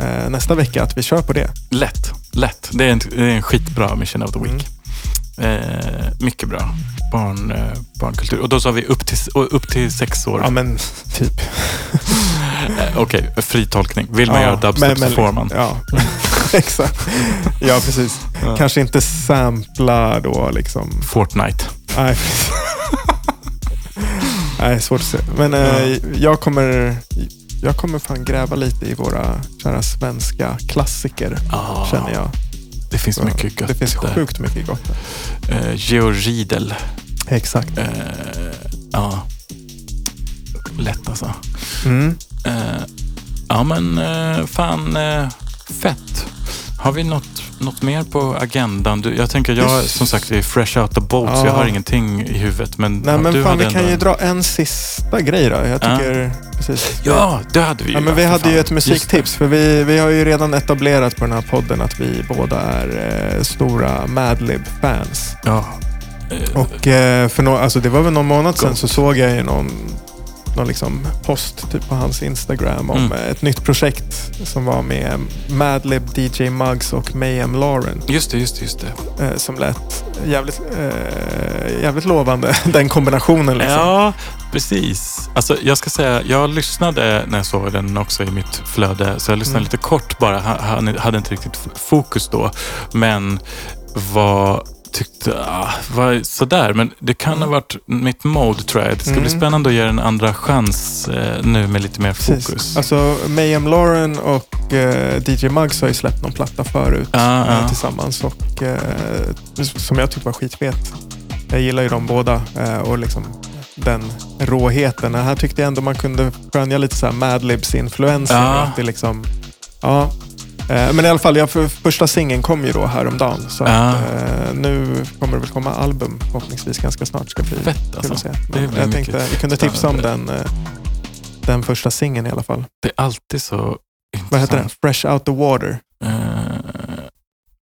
eh, nästa vecka att vi kör på det. lätt. Lätt. Det är en, det är en skitbra mission of the week. Mm. Eh, mycket bra. Barn, eh, barnkultur. Och då sa vi upp till, upp till sex år. Ja men typ. Eh, Okej, fri tolkning. Vill man Ja, göra dubstep men- men- så får man. Ja, exakt. Ja, precis. Ja. Kanske inte sampla då liksom. Fortnite. Nej. Nej, svårt att se. Men eh, jag kommer jag kommer fan gräva lite i våra kära svenska klassiker, Ah, känner jag. Det finns mycket gött Det finns där. sjukt mycket gott. Eh, Georg Riedel. Exakt. Eh, ja. Lätt alltså. Mm. Eh, ja men eh, fan eh, fett. Har vi något, något mer på agendan? Du, jag tänker, jag som sagt är fresh out the boat så Ja. jag har ingenting i huvudet. Men, Nej, ja, men du fan, vi kan ändå ju dra en sista grej då. Jag Ja. tycker, precis. Ja, det hade vi ju. Ja, men vi hade fan. ju ett musiktips. För vi, vi har ju redan etablerat på den här podden att vi båda är eh, stora Madlib-fans. Ja. Och eh, för no, alltså det var väl någon månad sedan så såg jag ju någon, någon liksom post typ på hans Instagram om Mm. ett nytt projekt som var med Madlib, DJ Muggs och Mayhem Lauren. Just det, just det, just det. Eh, som lät jävligt, eh, jävligt lovande, den kombinationen. Liksom. Ja, precis. Alltså, jag ska säga, jag lyssnade när jag såg den också i mitt flöde. Så jag lyssnade Mm. lite kort bara. Ha- ha- hade inte riktigt fokus då. Men var tyckte, ah, var sådär. Men det kan ha varit mitt mode tror jag. Det ska bli Mm. spännande att ge den en andra chans eh, nu med lite mer Precis. fokus. Alltså Mayhem Lauren och eh, DJ Muggs har ju släppt någon platta förut Ja, eh, ja. tillsammans och eh, som jag tyckte var skitfet. Jag gillar ju dem båda eh, och liksom den råheten. Här tyckte jag ändå man kunde skönja lite så här Madlibs influenser. Ja. Att det liksom, ja. Eh, Men i alla fall, jag, för, första singeln kom ju då häromdagen. Så Ja. att, eh, nu kommer det väl komma album förhoppningsvis ganska snart. Ska bli Fett alltså. att se. Men jag tänkte vi kunde tipsa om den, eh, den första singeln i alla fall. Det är alltid så intressant. Vad heter den? Fresh out the water. Eh,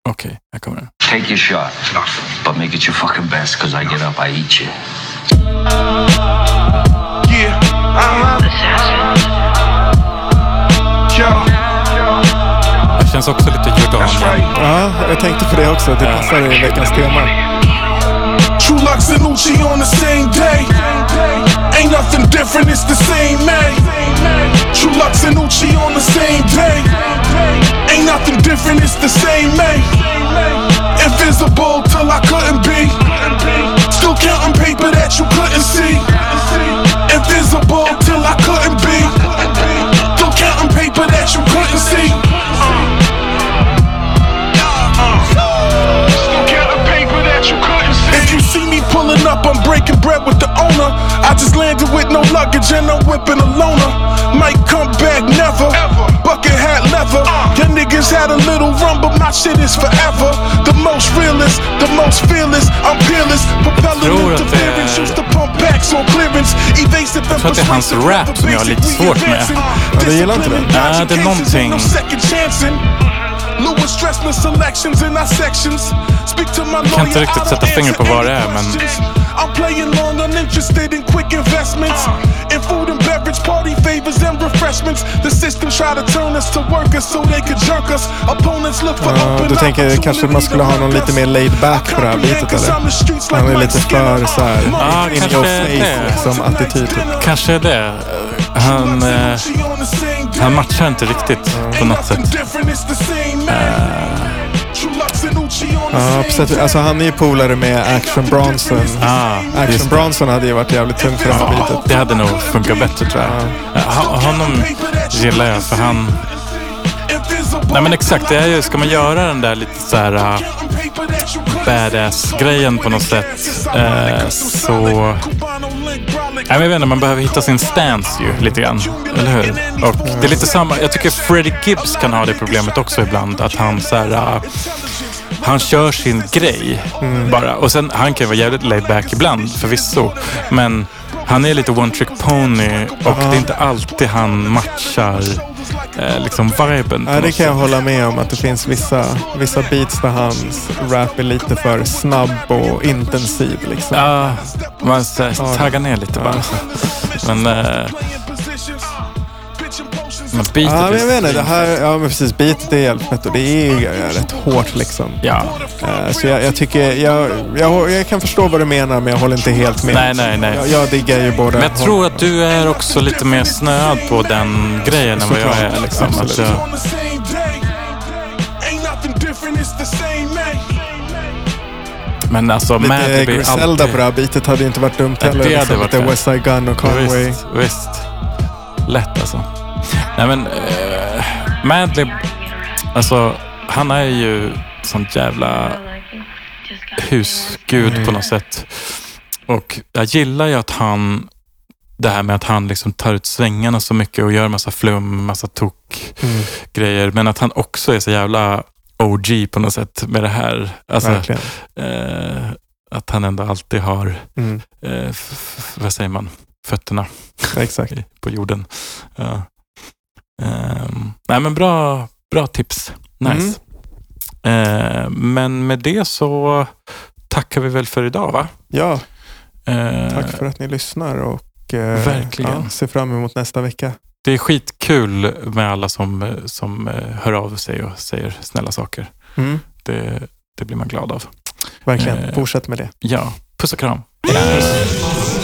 Okej, här kommer den. Take your shot, but make it your fucking best, cause I get up, I eat you. Yeah. Uh-huh. Yo känns också lite Jordanien. Ja, jag tänkte på det också. Det passar i veckans tema. True Lux and Lucci on the same day. Ain't nothing different, it's the same man. True Lux and Lucci on the same day. Ain't nothing different, it's the same man. Invisible till I couldn't be. Still counting paper that you couldn't see. Invisible till I couldn't be. Still counting paper that you couldn't whipping a loner. Might come back never. Bucket hat leather. Uh. Your niggas had a little run, but my shit is forever. The most realest, the most fearless. I'm peerless. Propelling tror att interference. Used to pump packs on clearance. Evasive and tror att det är hans rap som jag har lite svårt med. Ja, du gillar inte den? Ja, det är någonting- No second chancing. Louis Stressman selections in our sections. Speak to my kan inte riktigt sätta fingret på vad det är, men- questions. I'm playing long, uninterested in quick investments. In food and beverage, party favors and refreshments. The system try to turn us to workers so they could jerk us. Opponents look for open du tänker kanske man skulle ha någon lite mer laid back på det här bitet eller? Han är lite för så här Ja, in your face liksom attityd. Kanske är det. Han, eh, han matchar inte riktigt på något sätt. Ja, sätt, alltså han är ju polare med Action Bronson. Ah, Action. Bronson hade ju varit jävligt tung för det här Ja, bitet. det hade nog funkat bättre tror jag. Ha- Honom gillar jag för han... Nej men exakt, det är ju, ska man göra den där lite så här uh, badass-grejen på något sätt eh, så... Nej, men jag vet inte, man behöver hitta sin stance ju lite grann. Eller hur? Och det är lite samma, jag tycker Freddie Gibbs kan ha det problemet också ibland. Att han så här... han kör sin grej bara. Och sen, han kan ju vara jävligt laid back ibland förvisso. Men han är lite one trick pony och det är inte alltid han matchar eh, liksom viben. Ja, det kan jag hålla med om att det finns vissa, vissa beats där hans rap är lite för snabb och intensiv. Liksom. Ja, man så taggar ner lite bara. Men, eh, men beatet Ja, men jag fint. Det här, ja, men precis. Beatet är fett och det är ju rätt hårt liksom. Ja, Eh, Så jag, jag tycker, jag, jag, jag kan förstå vad du menar men jag håller inte helt med. Nej, nej, nej. Jag, jag diggar ju båda. men jag tror att du är också lite mer snöad på den grejen än vad jag är. Liksom. Absolut. Men alltså, Lite Madlib är Griselda alltid... på det här bitet hade ju inte varit dumt heller. det hade liksom, varit. West Side Gun och Conway. Visst, visst. Lätt alltså. Nej men, uh, Madlib, alltså han är ju sån jävla husgud på något sätt. Och jag gillar ju att han, det här med att han liksom tar ut svängarna så mycket och gör massa flum, massa tok Mm, grejer. Men att han också är så jävla OG på något sätt med det här. Alltså, eh, att han ändå alltid har, Mm, eh, vad säger man, fötterna exakt. på jorden. Ja. Ehm, nej men bra, bra tips. Nice. Ehm, men med det så tackar vi väl för idag va? Ja, Ehm, tack för att ni lyssnar och eh, Verkligen. Ja, ser fram emot nästa vecka. Det är skitkul med alla som, som eh, hör av sig och säger snälla saker. Mm, Det, det blir man glad av. verkligen. Fortsätt med det. Ja, puss och kram. Radio.